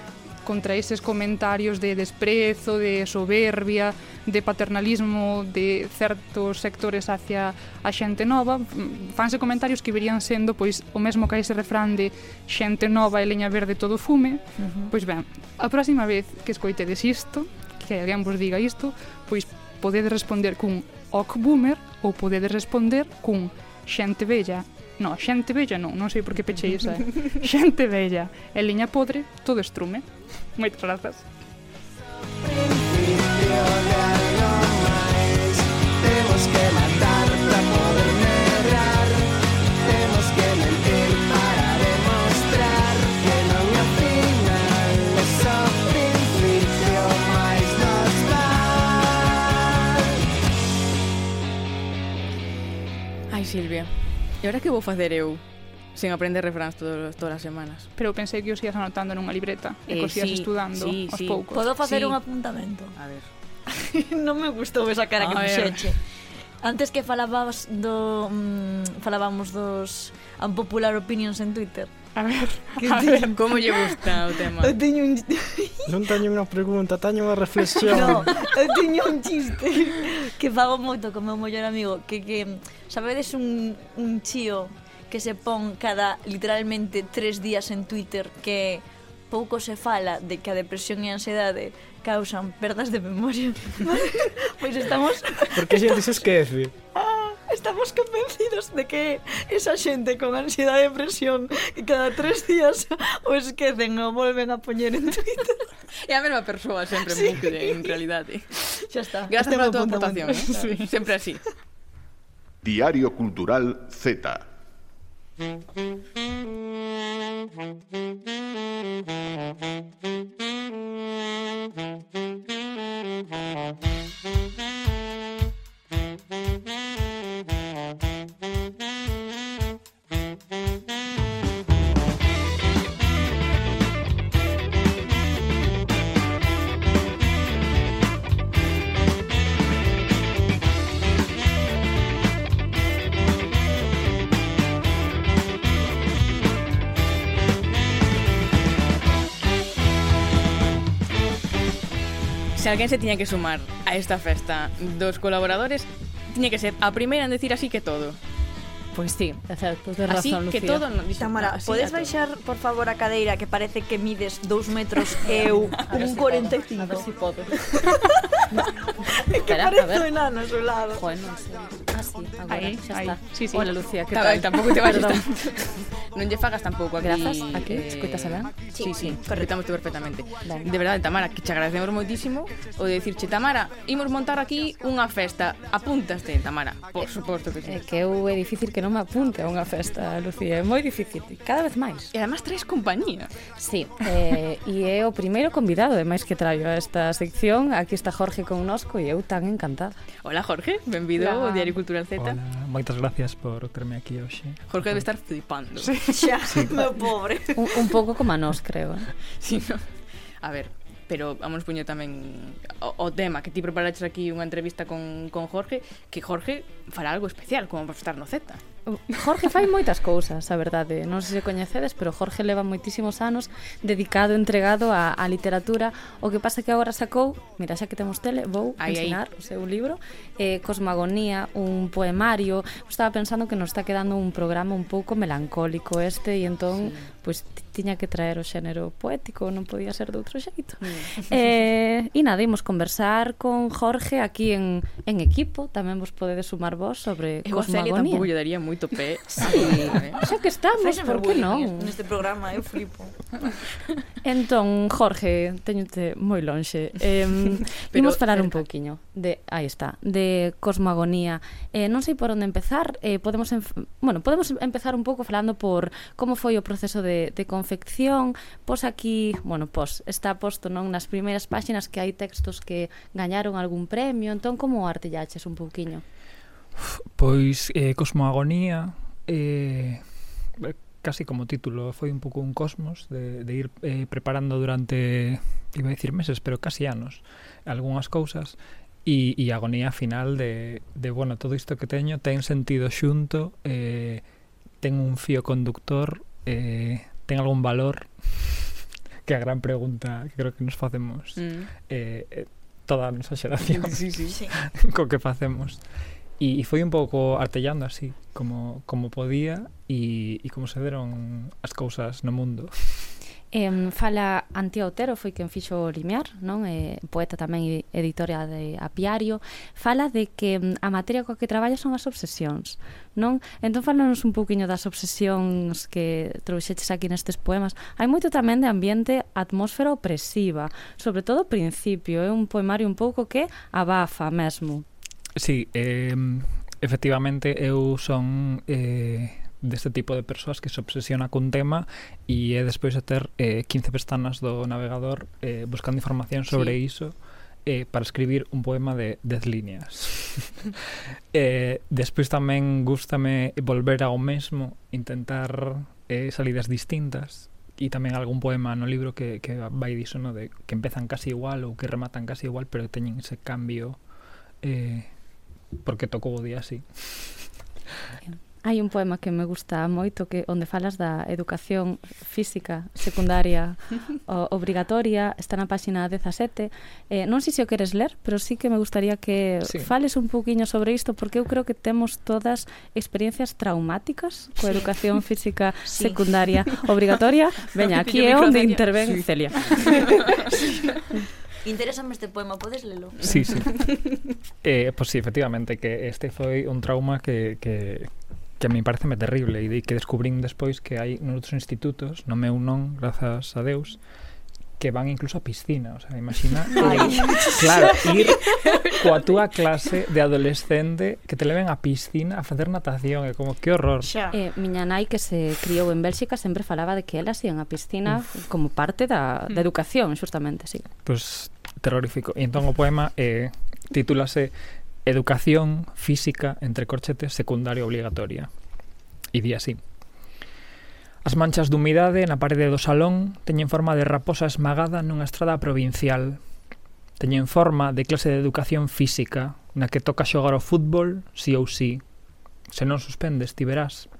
contra eses comentarios de desprezo, de soberbia, de paternalismo de certos sectores hacia a xente nova, fanse comentarios que verían sendo pois o mesmo que ese refrán de xente nova e leña verde todo fume. Uh -huh. Pois ben, a próxima vez que escoitedes isto, que alguén vos diga isto, pois podedes responder cun ok boomer ou podedes responder cun xente bella. No, xente bella non, non sei por que pechei esa. Eh? xente bella e liña podre, todo estrume. Moitas grazas. Principio de algo máis, temos que máis. Ai, Silvia, e ahora que vou facer eu? sen aprender refráns todo, todas as semanas. Pero pensei que os ías anotando nunha libreta eh, que os eh, ías sí, estudando sí, aos sí. poucos. Podo facer sí. un apuntamento? A ver. non me gustou esa cara a que puxeche. Antes que falabas do mm, falábamos dos unpopular opinions en Twitter. A ver, que a ver como lle gusta o tema. Eu teño un Non teño unha pregunta, teño unha reflexión. no, eu teño un chiste que fago moito con meu mellor amigo que, que sabedes un, un chío que se pon cada literalmente tres días en Twitter que pouco se fala de que a depresión e a ansiedade causan perdas de memoria. pois estamos... Porque a xente se esquece estamos convencidos de que esa xente con ansiedade e depresión que cada tres días o esquecen ou volven a poñer en Twitter. É a mesma persoa sempre sí. en realidade. Xa está. Gracias pola túa aportación. Eh? Sí. Sempre así. Diario Cultural Z. se alguén se tiña que sumar a esta festa dos colaboradores, tiña que ser a primeira en decir así que todo. Pois sí, exacto, de razón, Así Lucía. que todo non dixo. Tamara, nada, podes baixar, por favor, a cadeira que parece que mides 2 metros e eu un 45. A ver si podo. que Espera, a parece ver. un enano a seu lado. Joder, non sei. Ah, sí, agora Aí, xa aí. está. Sí, sí. Hola, Lucía, que tal? tampouco te vayas tanto. Non lle fagas tampouco aquí. Grazas, aquí, eh, escoitas a ben? Sí, sí, correctamos perfectamente. Ben. De verdade, Tamara, que che agradecemos moitísimo o de dicirche, Tamara, imos montar aquí unha festa. Apúntaste, Tamara. Por eh, suposto que sí. É que eu é difícil que non non me apunte a unha festa, Lucía, é moi difícil, cada vez máis. E además traes compañía. Sí, eh, e é o primeiro convidado, ademais que traio a esta sección, aquí está Jorge connosco e eu tan encantada. Hola Jorge, benvido ao Diario Cultural Z. Hola, moitas gracias por terme aquí hoxe. Jorge debe estar flipando. Sí, xa, sí. no pobre. Un, un pouco como a nós, creo. Eh? Sí, no. A ver, pero vamos puñer tamén o, o tema que ti preparaches aquí unha entrevista con, con Jorge, que Jorge fará algo especial como para estar no Z. Jorge fai moitas cousas, a verdade. Non sei se coñecedes, pero Jorge leva moitísimos anos dedicado, entregado á, á literatura. O que pasa que agora sacou, mira, xa que temos tele, vou ai, ensinar ai. o seu libro, eh, Cosmagonía, un poemario. Estaba pensando que nos está quedando un programa un pouco melancólico este e entón sí pois tiña que traer o xénero poético, non podía ser de outro xeito. Mm. eh, e nada, imos conversar con Jorge aquí en, en equipo, tamén vos podedes sumar vos sobre eu cosmogonía. Eu a tampouco lle daría moito pé. sí, eh. xa que estamos, Fáxame por que non? Neste programa eu flipo. entón, Jorge, teñote moi lonxe. Eh, Pero, imos falar cerca. un pouquiño de, aí está, de cosmogonía. Eh, non sei por onde empezar, eh, podemos, bueno, podemos empezar un pouco falando por como foi o proceso de de, confección, pos aquí, bueno, pos, está posto non nas primeiras páxinas que hai textos que gañaron algún premio, entón como artellaches un pouquiño? Pois eh, Cosmoagonía, eh, casi como título, foi un pouco un cosmos de, de ir eh, preparando durante, iba a decir meses, pero casi anos, algunhas cousas, e, e agonía final de, de, bueno, todo isto que teño ten sentido xunto, eh, ten un fío conductor eh, ten algún valor que a gran pregunta que creo que nos facemos mm. eh, eh toda a nosa xeración sí, sí, sí. co que facemos e, e foi un pouco artellando así como, como podía e, e como se deron as cousas no mundo Em, fala Antía Otero, foi quen fixo Limiar, non? Eh, poeta tamén e editora de Apiario. Fala de que a materia coa que traballa son as obsesións, non? Entón falanos un pouquiño das obsesións que trouxeches aquí nestes poemas. Hai moito tamén de ambiente, atmósfera opresiva, sobre todo o principio, é eh? un poemario un pouco que abafa mesmo. Sí, eh, efectivamente eu son eh, deste tipo de persoas que se obsesiona cun tema e é despois de ter eh, 15 pestanas do navegador eh, buscando información sobre sí. iso eh, para escribir un poema de 10 líneas. eh, despois tamén gustame volver ao mesmo, intentar eh, salidas distintas e tamén algún poema no libro que, que vai diso, no? de que empezan casi igual ou que rematan casi igual, pero teñen ese cambio eh, porque tocou o día así. Hai un poema que me gusta moito que onde falas da educación física secundaria o, obrigatoria, está na páxina 17. Eh, non sei se o queres ler, pero sí que me gustaría que sí. fales un pouquiño sobre isto porque eu creo que temos todas experiencias traumáticas coa educación física sí. secundaria obrigatoria. Veña, aquí é onde interven sí. Celia. Interésame este poema, podes lelo? Sí, sí. eh, pois pues, sí, efectivamente, que este foi un trauma que, que, que a mí pareceme terrible e que descubrín despois que hai noutros institutos, no meu non, grazas a Deus, que van incluso a piscina, o sea, imagina ir, claro, ir coa túa clase de adolescente que te leven a piscina a facer natación, é como que horror. Xa. Eh, miña nai que se criou en Bélxica sempre falaba de que elas ian a piscina Uf. como parte da, mm. da educación, xustamente, sí. Pois pues, terrorífico. E entón o poema eh, titúlase Educación física entre corchetes secundaria obligatoria. E di así. As manchas de humidade na parede do salón teñen forma de raposa esmagada nunha estrada provincial. Teñen forma de clase de educación física, na que toca xogar ao fútbol, si ou si. Se non suspendes, ti verás.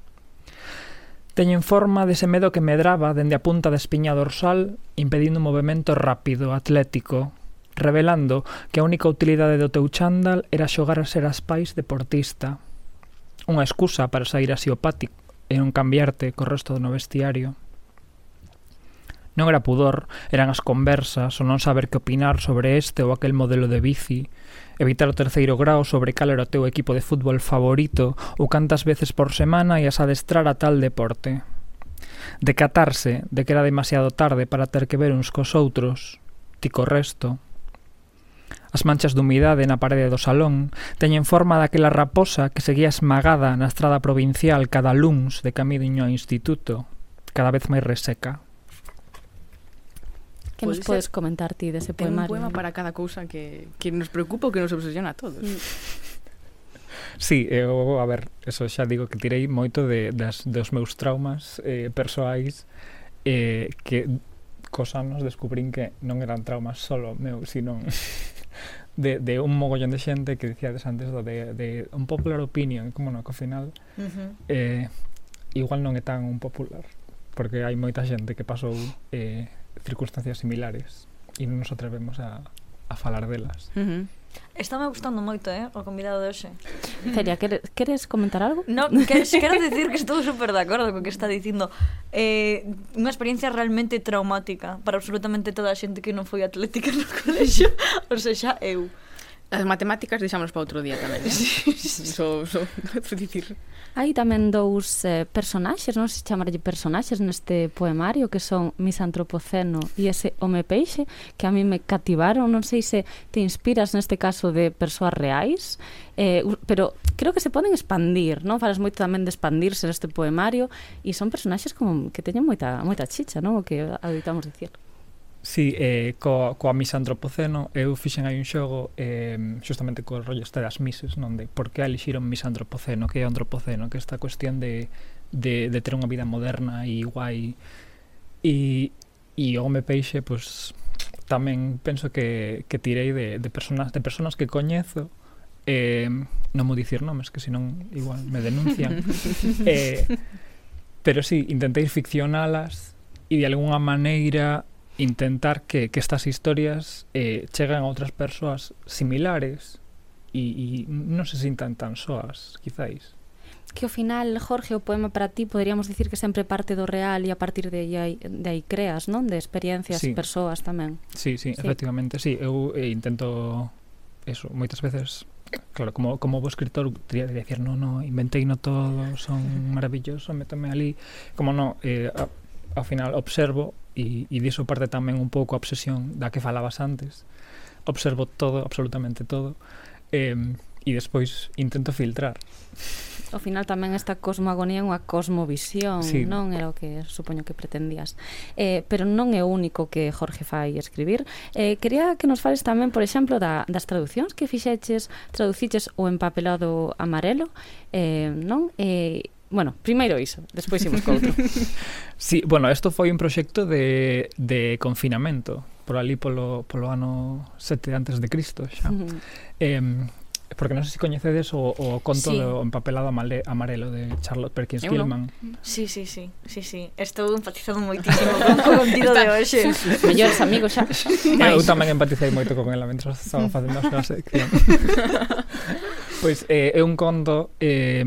Teñen forma dese medo que medraba dende a punta da espiña dorsal, impedindo un movimento rápido, atlético, revelando que a única utilidade do teu chándal era xogar a ser as pais deportista. Unha excusa para sair así o patio e non cambiarte co resto do no vestiario. Non era pudor, eran as conversas o non saber que opinar sobre este ou aquel modelo de bici, evitar o terceiro grao sobre cal era o teu equipo de fútbol favorito ou cantas veces por semana ias adestrar a tal deporte. Decatarse de que era demasiado tarde para ter que ver uns cos outros, ti co resto, As manchas de humidade na parede do salón teñen forma daquela raposa que seguía esmagada na estrada provincial cada luns de camiño ao instituto, cada vez máis reseca. Que nos podes comentar ti dese poema? Ten un poema para cada cousa que, que nos preocupa ou que nos obsesiona a todos. Mm. Sí, eh, eu, a ver, eso xa digo que tirei moito de, das, dos meus traumas eh, persoais eh, que cos anos descubrín que non eran traumas solo meus, sino de, de un mogollón de xente que dicíades antes do de, de un popular opinion, como no, que ao final uh -huh. eh, igual non é tan un popular, porque hai moita xente que pasou eh, circunstancias similares e non nos atrevemos a, a falar delas. Uh -huh. Está me gustando moito, eh, o convidado de hoxe. Celia, queres, queres comentar algo? No, queres, quero decir que estou super de acordo co que está dicindo. Eh, unha experiencia realmente traumática para absolutamente toda a xente que non foi atlética no colexo, ou seja, eu. As matemáticas deixámonos para outro día tamén. Sí, sí. So, dicir. Hai tamén dous eh, personaxes, non se chamarlle personaxes neste poemario que son misantropoceno e ese home peixe que a mí me cativaron, non sei se te inspiras neste caso de persoas reais, eh, pero creo que se poden expandir, non? Falas moito tamén de expandirse neste poemario e son personaxes como que teñen moita moita chicha, non? O que adoitamos dicir. Sí, eh, co, coa misa antropoceno eu fixen hai un xogo eh, xustamente co rollo este das mises non de por que elixiron misa antropoceno que é antropoceno, que esta cuestión de, de, de ter unha vida moderna e guai. E, e o Home Peixe pois, tamén penso que, que tirei de, de, personas, de personas que coñezo eh, non vou dicir nomes que senón igual me denuncian eh, pero sí, intentei ficcionalas e de algunha maneira intentar que, que estas historias eh, cheguen a outras persoas similares e, e non se sintan tan soas, quizáis. Que ao final, Jorge, o poema para ti poderíamos dicir que sempre parte do real e a partir de aí, de aí creas, non? De experiencias, sí. persoas tamén. Sí, sí, sí, efectivamente, sí. Eu eh, intento eso, moitas veces Claro, como, como bo escritor teria de decir no, no, inventei no todo, son maravilloso, métame ali como no, eh, a, ao final observo e, e diso parte tamén un pouco a obsesión da que falabas antes observo todo, absolutamente todo eh, e despois intento filtrar ao final tamén esta cosmogonía é unha cosmovisión, sí. non era o que supoño que pretendías. Eh, pero non é o único que Jorge fai escribir. Eh, quería que nos fales tamén, por exemplo, da, das traducións que fixeches, traduciches o empapelado amarelo, eh, non? Eh, Bueno, primeiro iso, despois imos co outro. sí, bueno, isto foi un proxecto de, de confinamento por ali polo, polo ano 7 antes de Cristo xa. Uh -huh. eh, porque non sei se coñecedes o, o conto sí. do empapelado amarelo de Charlotte Perkins Eu Gilman. No. Sí, sí, sí, sí, sí. Estou empatizando moitísimo con o contido de hoxe. Mellores amigos xa. Eu tamén empaticei moito con ela mentre estaba facendo a súa sección. pois pues, eh, é un conto eh,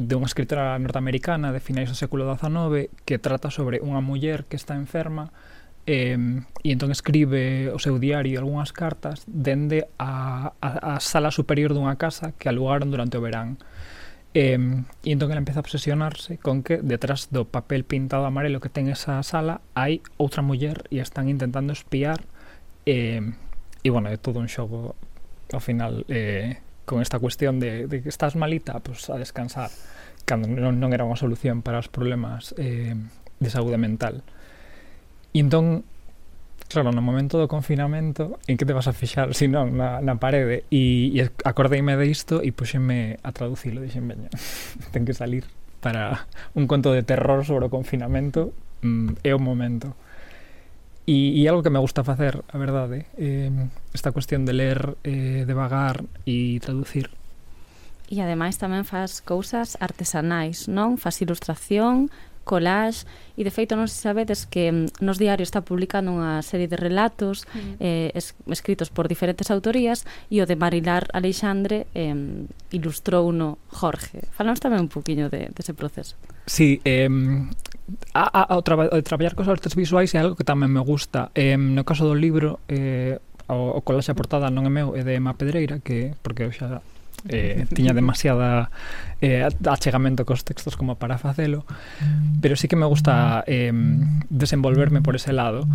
de unha escritora norteamericana de finais do século XIX que trata sobre unha muller que está enferma eh, e entón escribe o seu diario e algunhas cartas dende a, a, a sala superior dunha casa que alugaron durante o verán. Eh, e entón ela empeza a obsesionarse con que detrás do papel pintado amarelo que ten esa sala hai outra muller e están intentando espiar eh, e bueno, é todo un xogo ao final eh, con esta cuestión de, de que estás malita, pues, a descansar, cando non, non era unha solución para os problemas eh, de saúde mental. E entón, claro, no momento do confinamento, en que te vas a fixar, si non, na, na parede? E, e acordeime de isto e puxenme a traducilo, dixen, veña, ten que salir para un conto de terror sobre o confinamento, mm, é o momento. E, e algo que me gusta facer, a verdade, eh, esta cuestión de ler, eh, devagar e traducir. E ademais tamén faz cousas artesanais, non? Faz ilustración, collage e de feito non se sabedes que mm, nos diarios está publicando unha serie de relatos mm. eh, es, escritos por diferentes autorías e o de Marilar Alexandre eh, ilustrou no Jorge. Falamos tamén un poquinho de, dese ese proceso. Sí, eh, a, a, o, traba, o traballar cos artes visuais é algo que tamén me gusta. Eh, no caso do libro, eh, o, o collage a portada non é meu, é de Emma Pedreira, que porque eu xa eh, tiña demasiada eh, achegamento cos textos como para facelo pero sí que me gusta eh, desenvolverme por ese lado.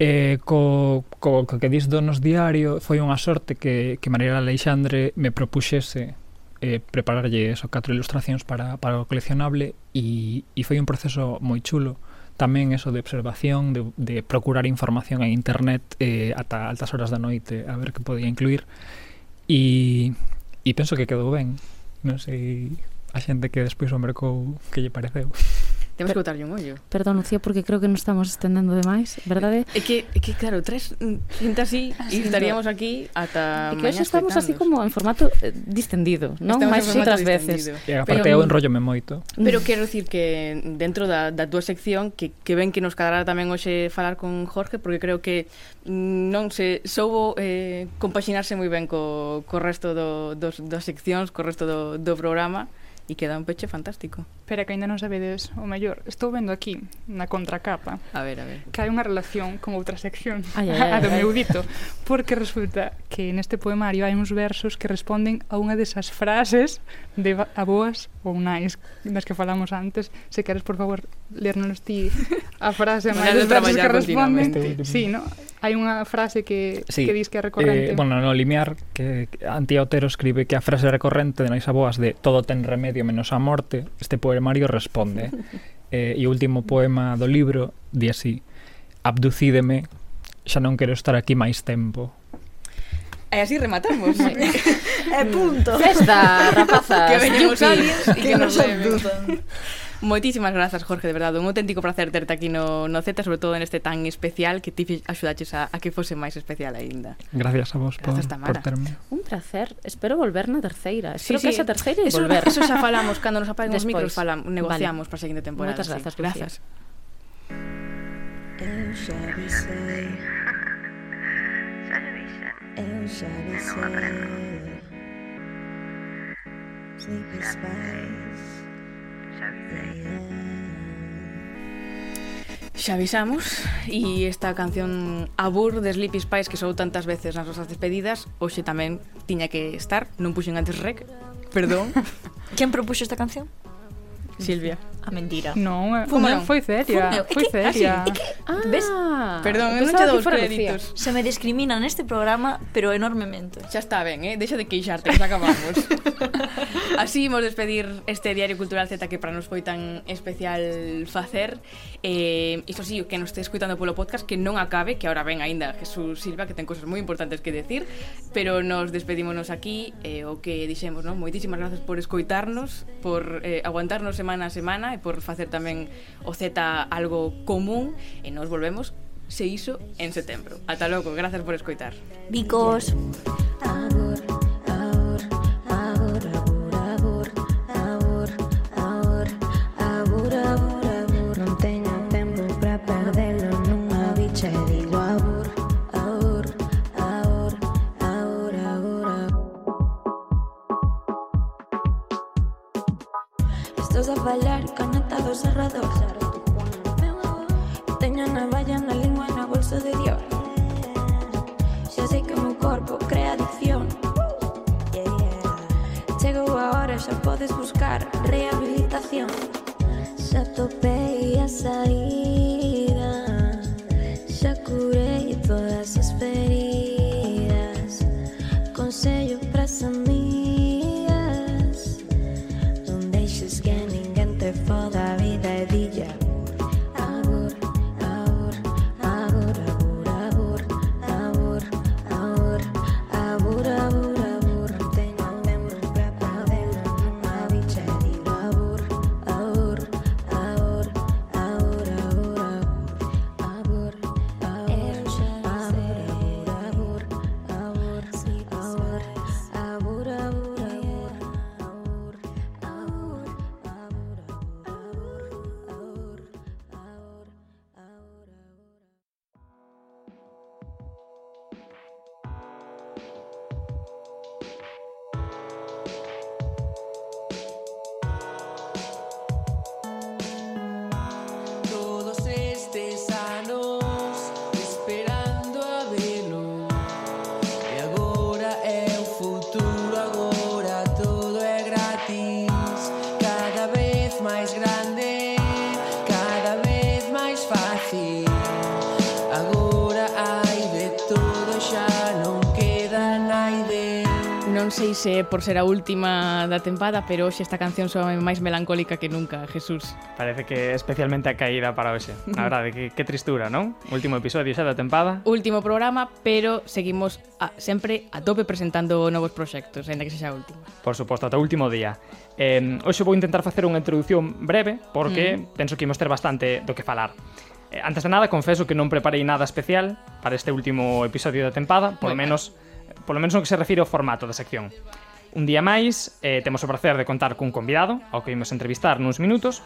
Eh, co, co, co que dis do nos diario foi unha sorte que, que Mariela Alexandre me propuxese eh, prepararlle eso, catro ilustracións para, para o coleccionable e, e foi un proceso moi chulo. Tamén eso de observación, de, de procurar información en internet eh, ata altas horas da noite a ver que podía incluir e e penso que quedou ben non sei a xente que despois o mercou que lle pareceu Temos per, que botarlle un ollo. Perdón, Lucía, porque creo que nos estamos estendendo demais, verdade? É que, é que claro, tres cinta así e estaríamos aquí ata E que hoxe estamos así como en formato eh, distendido, non? Máis outras veces. E aparte eu enrollome moito. Pero quero dicir que dentro da, da túa sección que, que ven que nos quedará tamén hoxe falar con Jorge porque creo que mm, non se soubo eh, compaxinarse moi ben co, co resto do, dos, das seccións, co resto do, do programa e queda un peche fantástico. Pero que ainda non sabedes o mellor. Estou vendo aquí, na contracapa, a ver, a ver. que hai unha relación con outra sección, ai, ai, ai, a do meu dito, porque resulta que neste poemario hai uns versos que responden a unha desas frases de aboas ou nais das que falamos antes, se queres por favor lernos ti a frase máis das frases que responden. Sí, no? Hai unha frase que, sí. que dis que é recorrente. Eh, bueno, no limiar que Antía Otero escribe que a frase recorrente de nais aboas de todo ten remedio menos a morte, este poemario responde. eh, e o último poema do libro di así: Abducídeme, xa non quero estar aquí máis tempo E así rematamos. e punto. Festa, rapazas. Que veñen os aliens e que, que nos abdutan. Moitísimas grazas, Jorge, de verdade, un auténtico placer terte aquí no, no Z, sobre todo neste tan especial que ti axudaches a, a que fose máis especial aínda. Gracias a vos gracias, por, por terme. Un placer. Espero volver na terceira. Espero sí, que esa terceira e volver. Eso xa falamos, cando nos apaguen os micros falamos, negociamos vale. para a seguinte temporada. Moitas grazas, sí. Gracias. Eu xa avisei dice Eu já e não aprendo. Já avisei. Xa avisamos e esta canción Abur de Sleepy Spice que sou tantas veces nas nosas despedidas hoxe tamén tiña que estar non puxen antes rec perdón Quen propuxo esta canción? Silvia a mentira. Non, Fumo, non foi seria. Fumeu. Foi ah, seria. Que, ah. é que, ves? Ah, Perdón, eu non che dou os créditos. Se me discrimina neste programa, pero enormemente. Xa está ben, eh? Deixa de queixarte, que xa acabamos. Así imos despedir este Diario Cultural Z que para nos foi tan especial facer. Eh, isto sí, que nos este escuitando polo podcast que non acabe, que ahora ven aínda Jesús Silva que ten cousas moi importantes que decir, pero nos despedímonos aquí, eh, o que dixemos, non? Moitísimas grazas por escoitarnos, por eh, aguantarnos semana a semana e por facer tamén o Z algo común e nos volvemos se iso en setembro. Ata logo, grazas por escoitar. Bicos. Amor. vas a bailar, canasta dos cerrados. Tenía navalla en la lengua, en la bolsa de Dios. Ya sé que mi cuerpo crea adicción. Llegó ahora, ya puedes buscar rehabilitación. Ya topé y a salida, ya curé todas las experiencias. Ese por ser a última da tempada, pero hoxe esta canción soa máis melancólica que nunca, Jesús. Parece que especialmente a caída para hoxe. A verdade, que, que tristura, non? Último episodio xa da tempada. Último programa, pero seguimos a, sempre a tope presentando novos proxectos, ainda que sexa a última. Por suposto, ata o último día. Eh, hoxe vou intentar facer unha introdución breve, porque mm. penso que imos ter bastante do que falar eh, antes de nada, confeso que non preparei nada especial para este último episodio da tempada, por menos polo menos no que se refire ao formato da sección. Un día máis, eh, temos o placer de contar cun convidado, ao que imos entrevistar nuns minutos,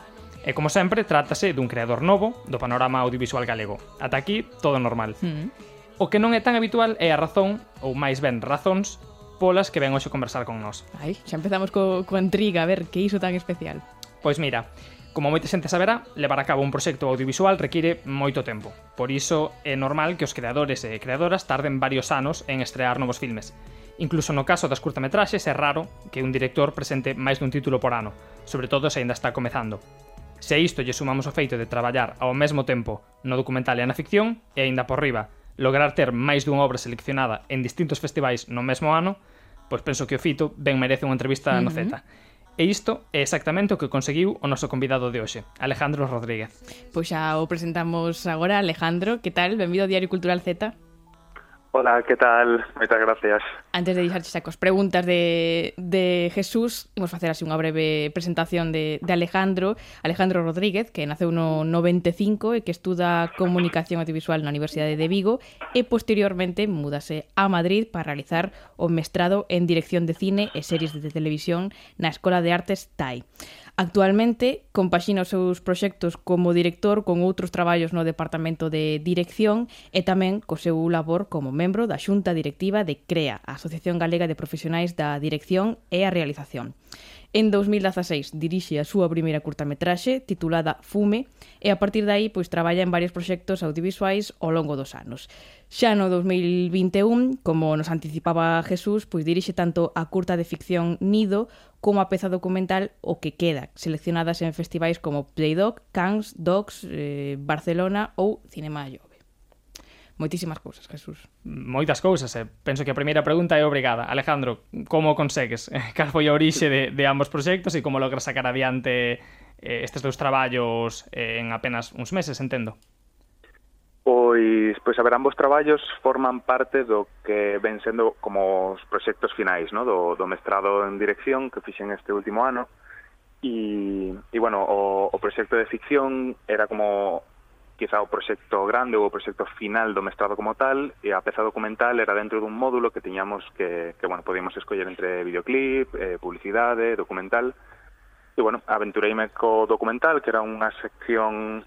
e como sempre, trátase dun creador novo do panorama audiovisual galego. Ata aquí, todo normal. Mm. O que non é tan habitual é a razón, ou máis ben razóns, polas que ven hoxe conversar con nós. Ai, xa empezamos co, co intriga, a ver, que iso tan especial. Pois mira, Como moita xente saberá, levar a cabo un proxecto audiovisual require moito tempo. Por iso é normal que os creadores e creadoras tarden varios anos en estrear novos filmes. Incluso no caso das curtametraxes é raro que un director presente máis dun título por ano, sobre todo se aínda está comezando. Se a isto lle sumamos o feito de traballar ao mesmo tempo no documental e na ficción, e aínda por riba, lograr ter máis dunha obra seleccionada en distintos festivais no mesmo ano, pois penso que o Fito ben merece unha entrevista uh -huh. no Z. E isto é exactamente o que conseguiu o noso convidado de hoxe, Alejandro Rodríguez. Pois xa o presentamos agora, Alejandro, que tal? Benvido ao Diario Cultural Z. Hola, que tal? Moitas gracias. Antes de deixar xa cos preguntas de, de Jesús, imos facer así unha breve presentación de, de Alejandro, Alejandro Rodríguez, que naceu no 95 e que estuda Comunicación Audiovisual na Universidade de Vigo e posteriormente mudase a Madrid para realizar o mestrado en Dirección de Cine e Series de Televisión na Escola de Artes TAI. Actualmente compaxina os seus proxectos como director con outros traballos no Departamento de Dirección e tamén co seu labor como membro da Xunta Directiva de CREA, a Asociación Galega de Profesionais da Dirección e a Realización. En 2016 dirixe a súa primeira curtametraxe titulada Fume e a partir de aí pois traballa en varios proxectos audiovisuais ao longo dos anos. Xa no 2021, como nos anticipaba Jesús, pois dirixe tanto a curta de ficción Nido como a peza documental O que queda, seleccionadas en festivais como Playdog, Cannes, Docs, eh, Barcelona ou Cinemayo moitísimas cousas, Jesús. Moitas cousas, eh. penso que a primeira pregunta é obrigada. Alejandro, como consegues? Cal foi a orixe de, de ambos proxectos e como logras sacar adiante eh, estes dous traballos eh, en apenas uns meses, entendo? Pois, pois a ver, ambos traballos forman parte do que ven sendo como os proxectos finais, no? do, do mestrado en dirección que fixen este último ano. E, e bueno, o, o proxecto de ficción era como quizá o proxecto grande ou o proxecto final do mestrado como tal, e a peza documental era dentro dun módulo que tiñamos que, que bueno, podíamos escoller entre videoclip, eh, publicidade, documental, e, bueno, aventureime co documental, que era unha sección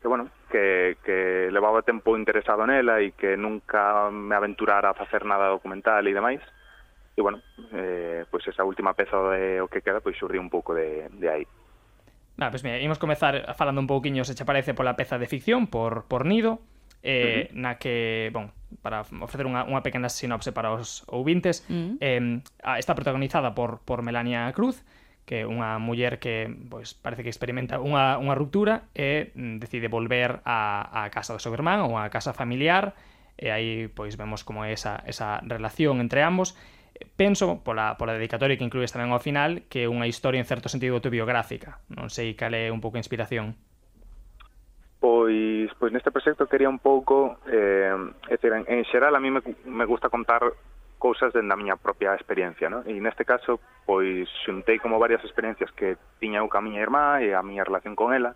que, bueno, que, que levaba tempo interesado nela e que nunca me aventurara a facer nada documental e demais. E, bueno, eh, pois esa última peza de o que queda, pois surriu un pouco de, de aí. Ah, Nada, pois mira, imos comezar falando un pouquiño se che parece pola peza de ficción por, por Nido eh, uh -huh. na que, bon, para ofrecer unha, unha pequena sinopse para os ouvintes uh -huh. eh, está protagonizada por, por Melania Cruz que é unha muller que pois, parece que experimenta unha, unha ruptura e mm, decide volver á, a casa do seu irmán ou á casa familiar e aí pois vemos como é esa, esa relación entre ambos penso, pola, pola dedicatoria que incluís tamén ao final, que é unha historia en certo sentido autobiográfica. Non sei cal é un pouco a inspiración. Pois, pois neste proxecto quería un pouco, eh, é dicir, en, en xeral a mí me, me gusta contar cousas dende a miña propia experiencia, non? E neste caso, pois xuntei como varias experiencias que tiña eu ca miña irmá e a miña relación con ela,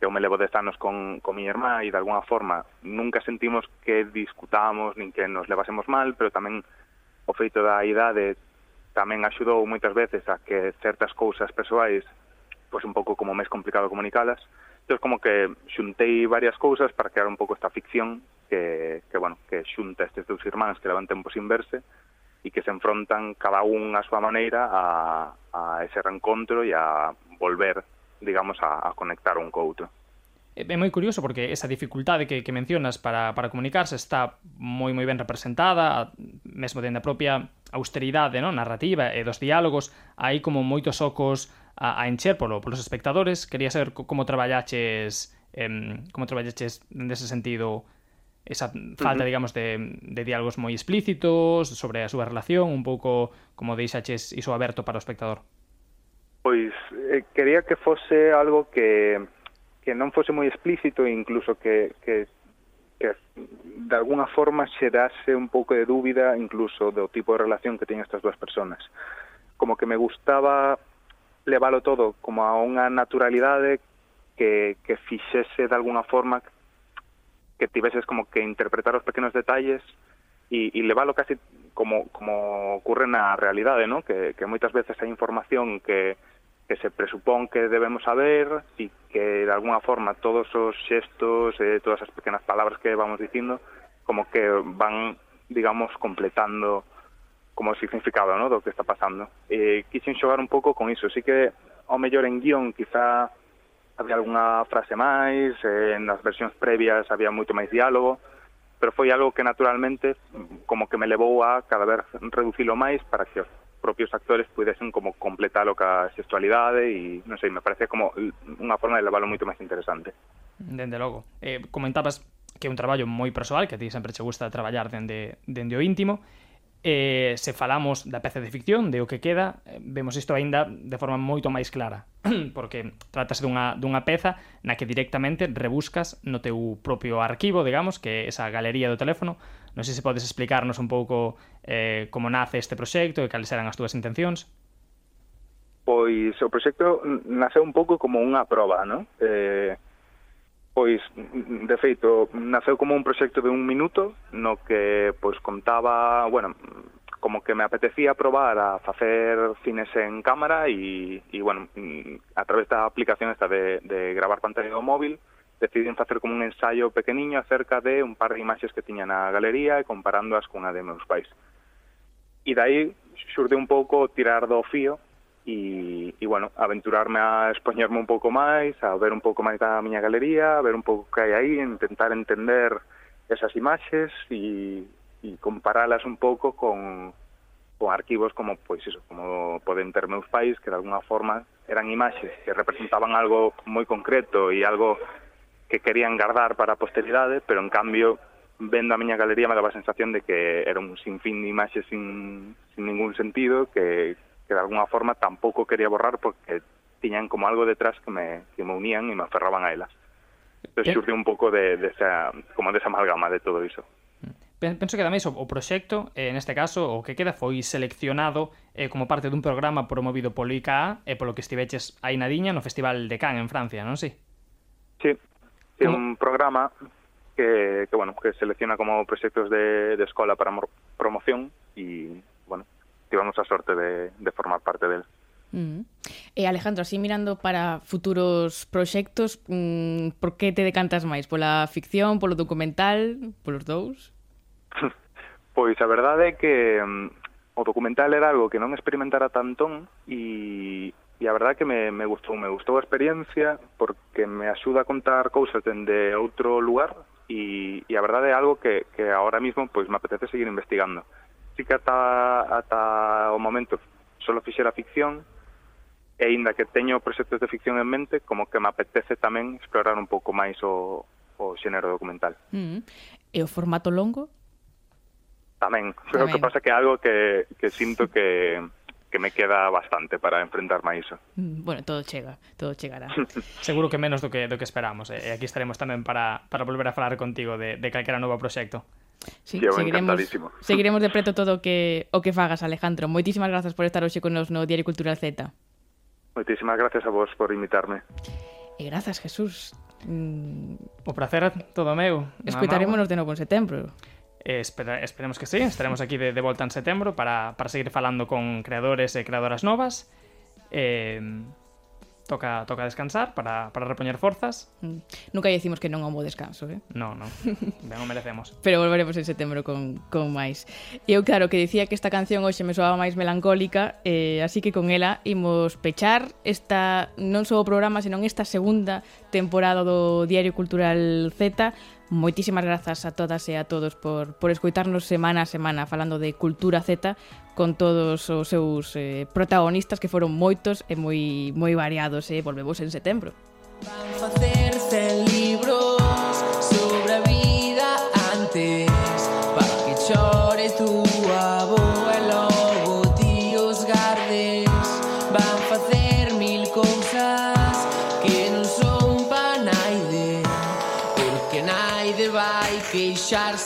que eu me levo dez anos con, con miña irmá e de alguna forma nunca sentimos que discutábamos nin que nos levásemos mal, pero tamén o feito da idade tamén axudou moitas veces a que certas cousas persoais pois un pouco como máis complicado comunicalas. Entón, como que xuntei varias cousas para crear un pouco esta ficción que, que bueno, que xunta estes dous irmáns que levan tempo sin verse e que se enfrontan cada un a súa maneira a, a ese reencontro e a volver, digamos, a, a conectar un co outro. É moi curioso porque esa dificultade que, que mencionas para, para comunicarse está moi moi ben representada, mesmo dentro da propia austeridade non? narrativa e dos diálogos, hai como moitos ocos a, a encher polo, polos espectadores. Quería saber como traballaches eh, como traballaches nese sentido esa falta, uh -huh. digamos, de, de diálogos moi explícitos sobre a súa relación, un pouco como deixaches iso aberto para o espectador. Pois, eh, quería que fose algo que que non fose moi explícito e incluso que, que, que de alguna forma xerase un pouco de dúbida incluso do tipo de relación que teñen estas dúas personas. Como que me gustaba leválo todo como a unha naturalidade que, que fixese de alguna forma que tiveses como que interpretar os pequenos detalles e, e leválo casi como, como ocurre na realidade, ¿no? que, que moitas veces hai información que, que se presupón que debemos saber e que de alguna forma todos os xestos, eh, todas as pequenas palabras que vamos dicindo, como que van, digamos, completando como o significado ¿no? do que está pasando. Eh, quixen xogar un pouco con iso, sí que ao mellor en guión quizá había algunha frase máis, eh, nas versións previas había moito máis diálogo, pero foi algo que naturalmente como que me levou a cada vez reducilo máis para que os propios actores pudesen como completalo ca sexualidade e, non sei, me parece como unha forma de leválo moito máis interesante. Dende logo. Eh, comentabas que é un traballo moi persoal, que a ti sempre che gusta traballar dende, dende o íntimo, eh, se falamos da peza de ficción, de o que queda, eh, vemos isto aínda de forma moito máis clara, porque tratase dunha, dunha peza na que directamente rebuscas no teu propio arquivo, digamos, que esa galería do teléfono, Non sei se podes explicarnos un pouco eh, como nace este proxecto e cales eran as túas intencións. Pois o proxecto naceu un pouco como unha proba, non? Eh, pois, de feito, naceu como un proxecto de un minuto no que pois contaba, bueno, como que me apetecía probar a facer cines en cámara e, e bueno, a través da aplicación esta de, de gravar pantalla do móvil, deciden facer como un ensaio pequeniño acerca de un par de imaxes que tiña na galería e comparándoas cunha de meus pais. E dai xurde un pouco tirar do fío e, e bueno, aventurarme a expoñerme un pouco máis, a ver un pouco máis da miña galería, a ver un pouco que hai aí, intentar entender esas imaxes e, e comparalas un pouco con, con arquivos como pois iso, como poden ter meus pais que de alguna forma eran imaxes que representaban algo moi concreto e algo que querían guardar para a posteridade, pero en cambio vendo a miña galería me daba a sensación de que era un sinfín de imaxes sin, sin ningún sentido que, que de alguna forma tampouco quería borrar porque tiñan como algo detrás que me, que me unían e me aferraban a elas. Entón, surgiu un pouco de, de esa, como desa esa amalgama de todo iso. Penso que tamén o proxecto, eh, neste caso, o que queda foi seleccionado eh, como parte dun programa promovido polo ICA e eh, polo que estiveches aí na Diña no Festival de Cannes en Francia, non si? Sí, Tiene un programa que, que, bueno, que selecciona como proxectos de, de escola para promoción e, bueno, tivemos a sorte de, de formar parte del. Mm. Eh, Alejandro, así mirando para futuros proxectos, mm, por que te decantas máis? Pola ficción, polo documental, polos dous? pois a verdade é que mm, o documental era algo que non experimentara tantón e e a verdade que me, me gustou, me gustou a experiencia porque me axuda a contar cousas dende outro lugar e, e a verdade é algo que, que ahora mismo pois me apetece seguir investigando. Si que ata, ata o momento solo fixera ficción e inda que teño proxectos de ficción en mente, como que me apetece tamén explorar un pouco máis o, o xénero documental. Mm. E o formato longo? Tamén. Creo o que pasa que é algo que, que sinto que que me queda bastante para enfrentarme a iso. Mm, bueno, todo chega, todo chegará. Seguro que menos do que do que esperamos, eh, e aquí estaremos tamén para, para volver a falar contigo de, de calquera novo proxecto. Sí, Llevo seguiremos, seguiremos de preto todo o que o que fagas, Alejandro. Moitísimas grazas por estar hoxe con nos no Diario Cultural Z. Moitísimas gracias a vos por invitarme. E grazas, Jesús. Mm... O placer todo meu. Escoitarémonos de novo en setembro. Eh, espera, esperemos que sí, estaremos aquí de, de volta en setembro para, para seguir falando con creadores e creadoras novas. Eh, toca toca descansar para, para repoñer forzas. Mm. Nunca decimos que non houbo descanso, eh? No, no, ben o merecemos. Pero volveremos en setembro con, con máis. E Eu, claro, que dicía que esta canción hoxe me soaba máis melancólica, eh, así que con ela imos pechar esta, non só o programa, senón esta segunda temporada do Diario Cultural Z, Moitísimas grazas a todas e a todos por, por escoitarnos semana a semana falando de Cultura Z con todos os seus eh, protagonistas que foron moitos e moi moi variados e eh? volvemos en setembro. Van facerse libros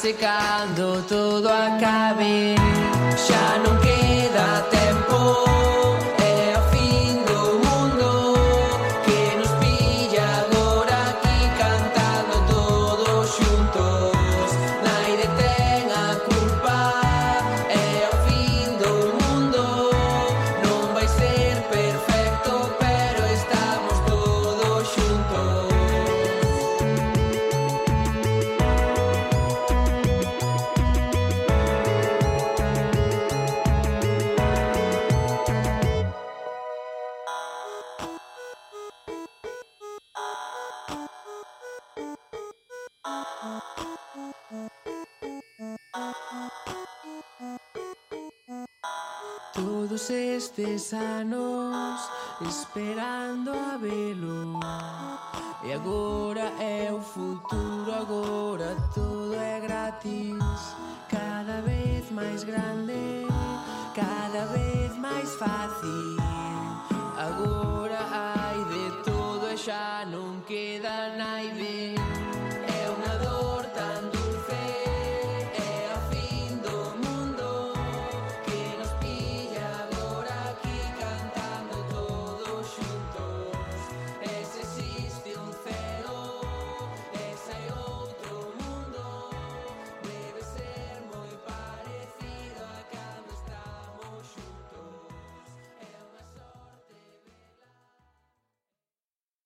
secado, todo acabe.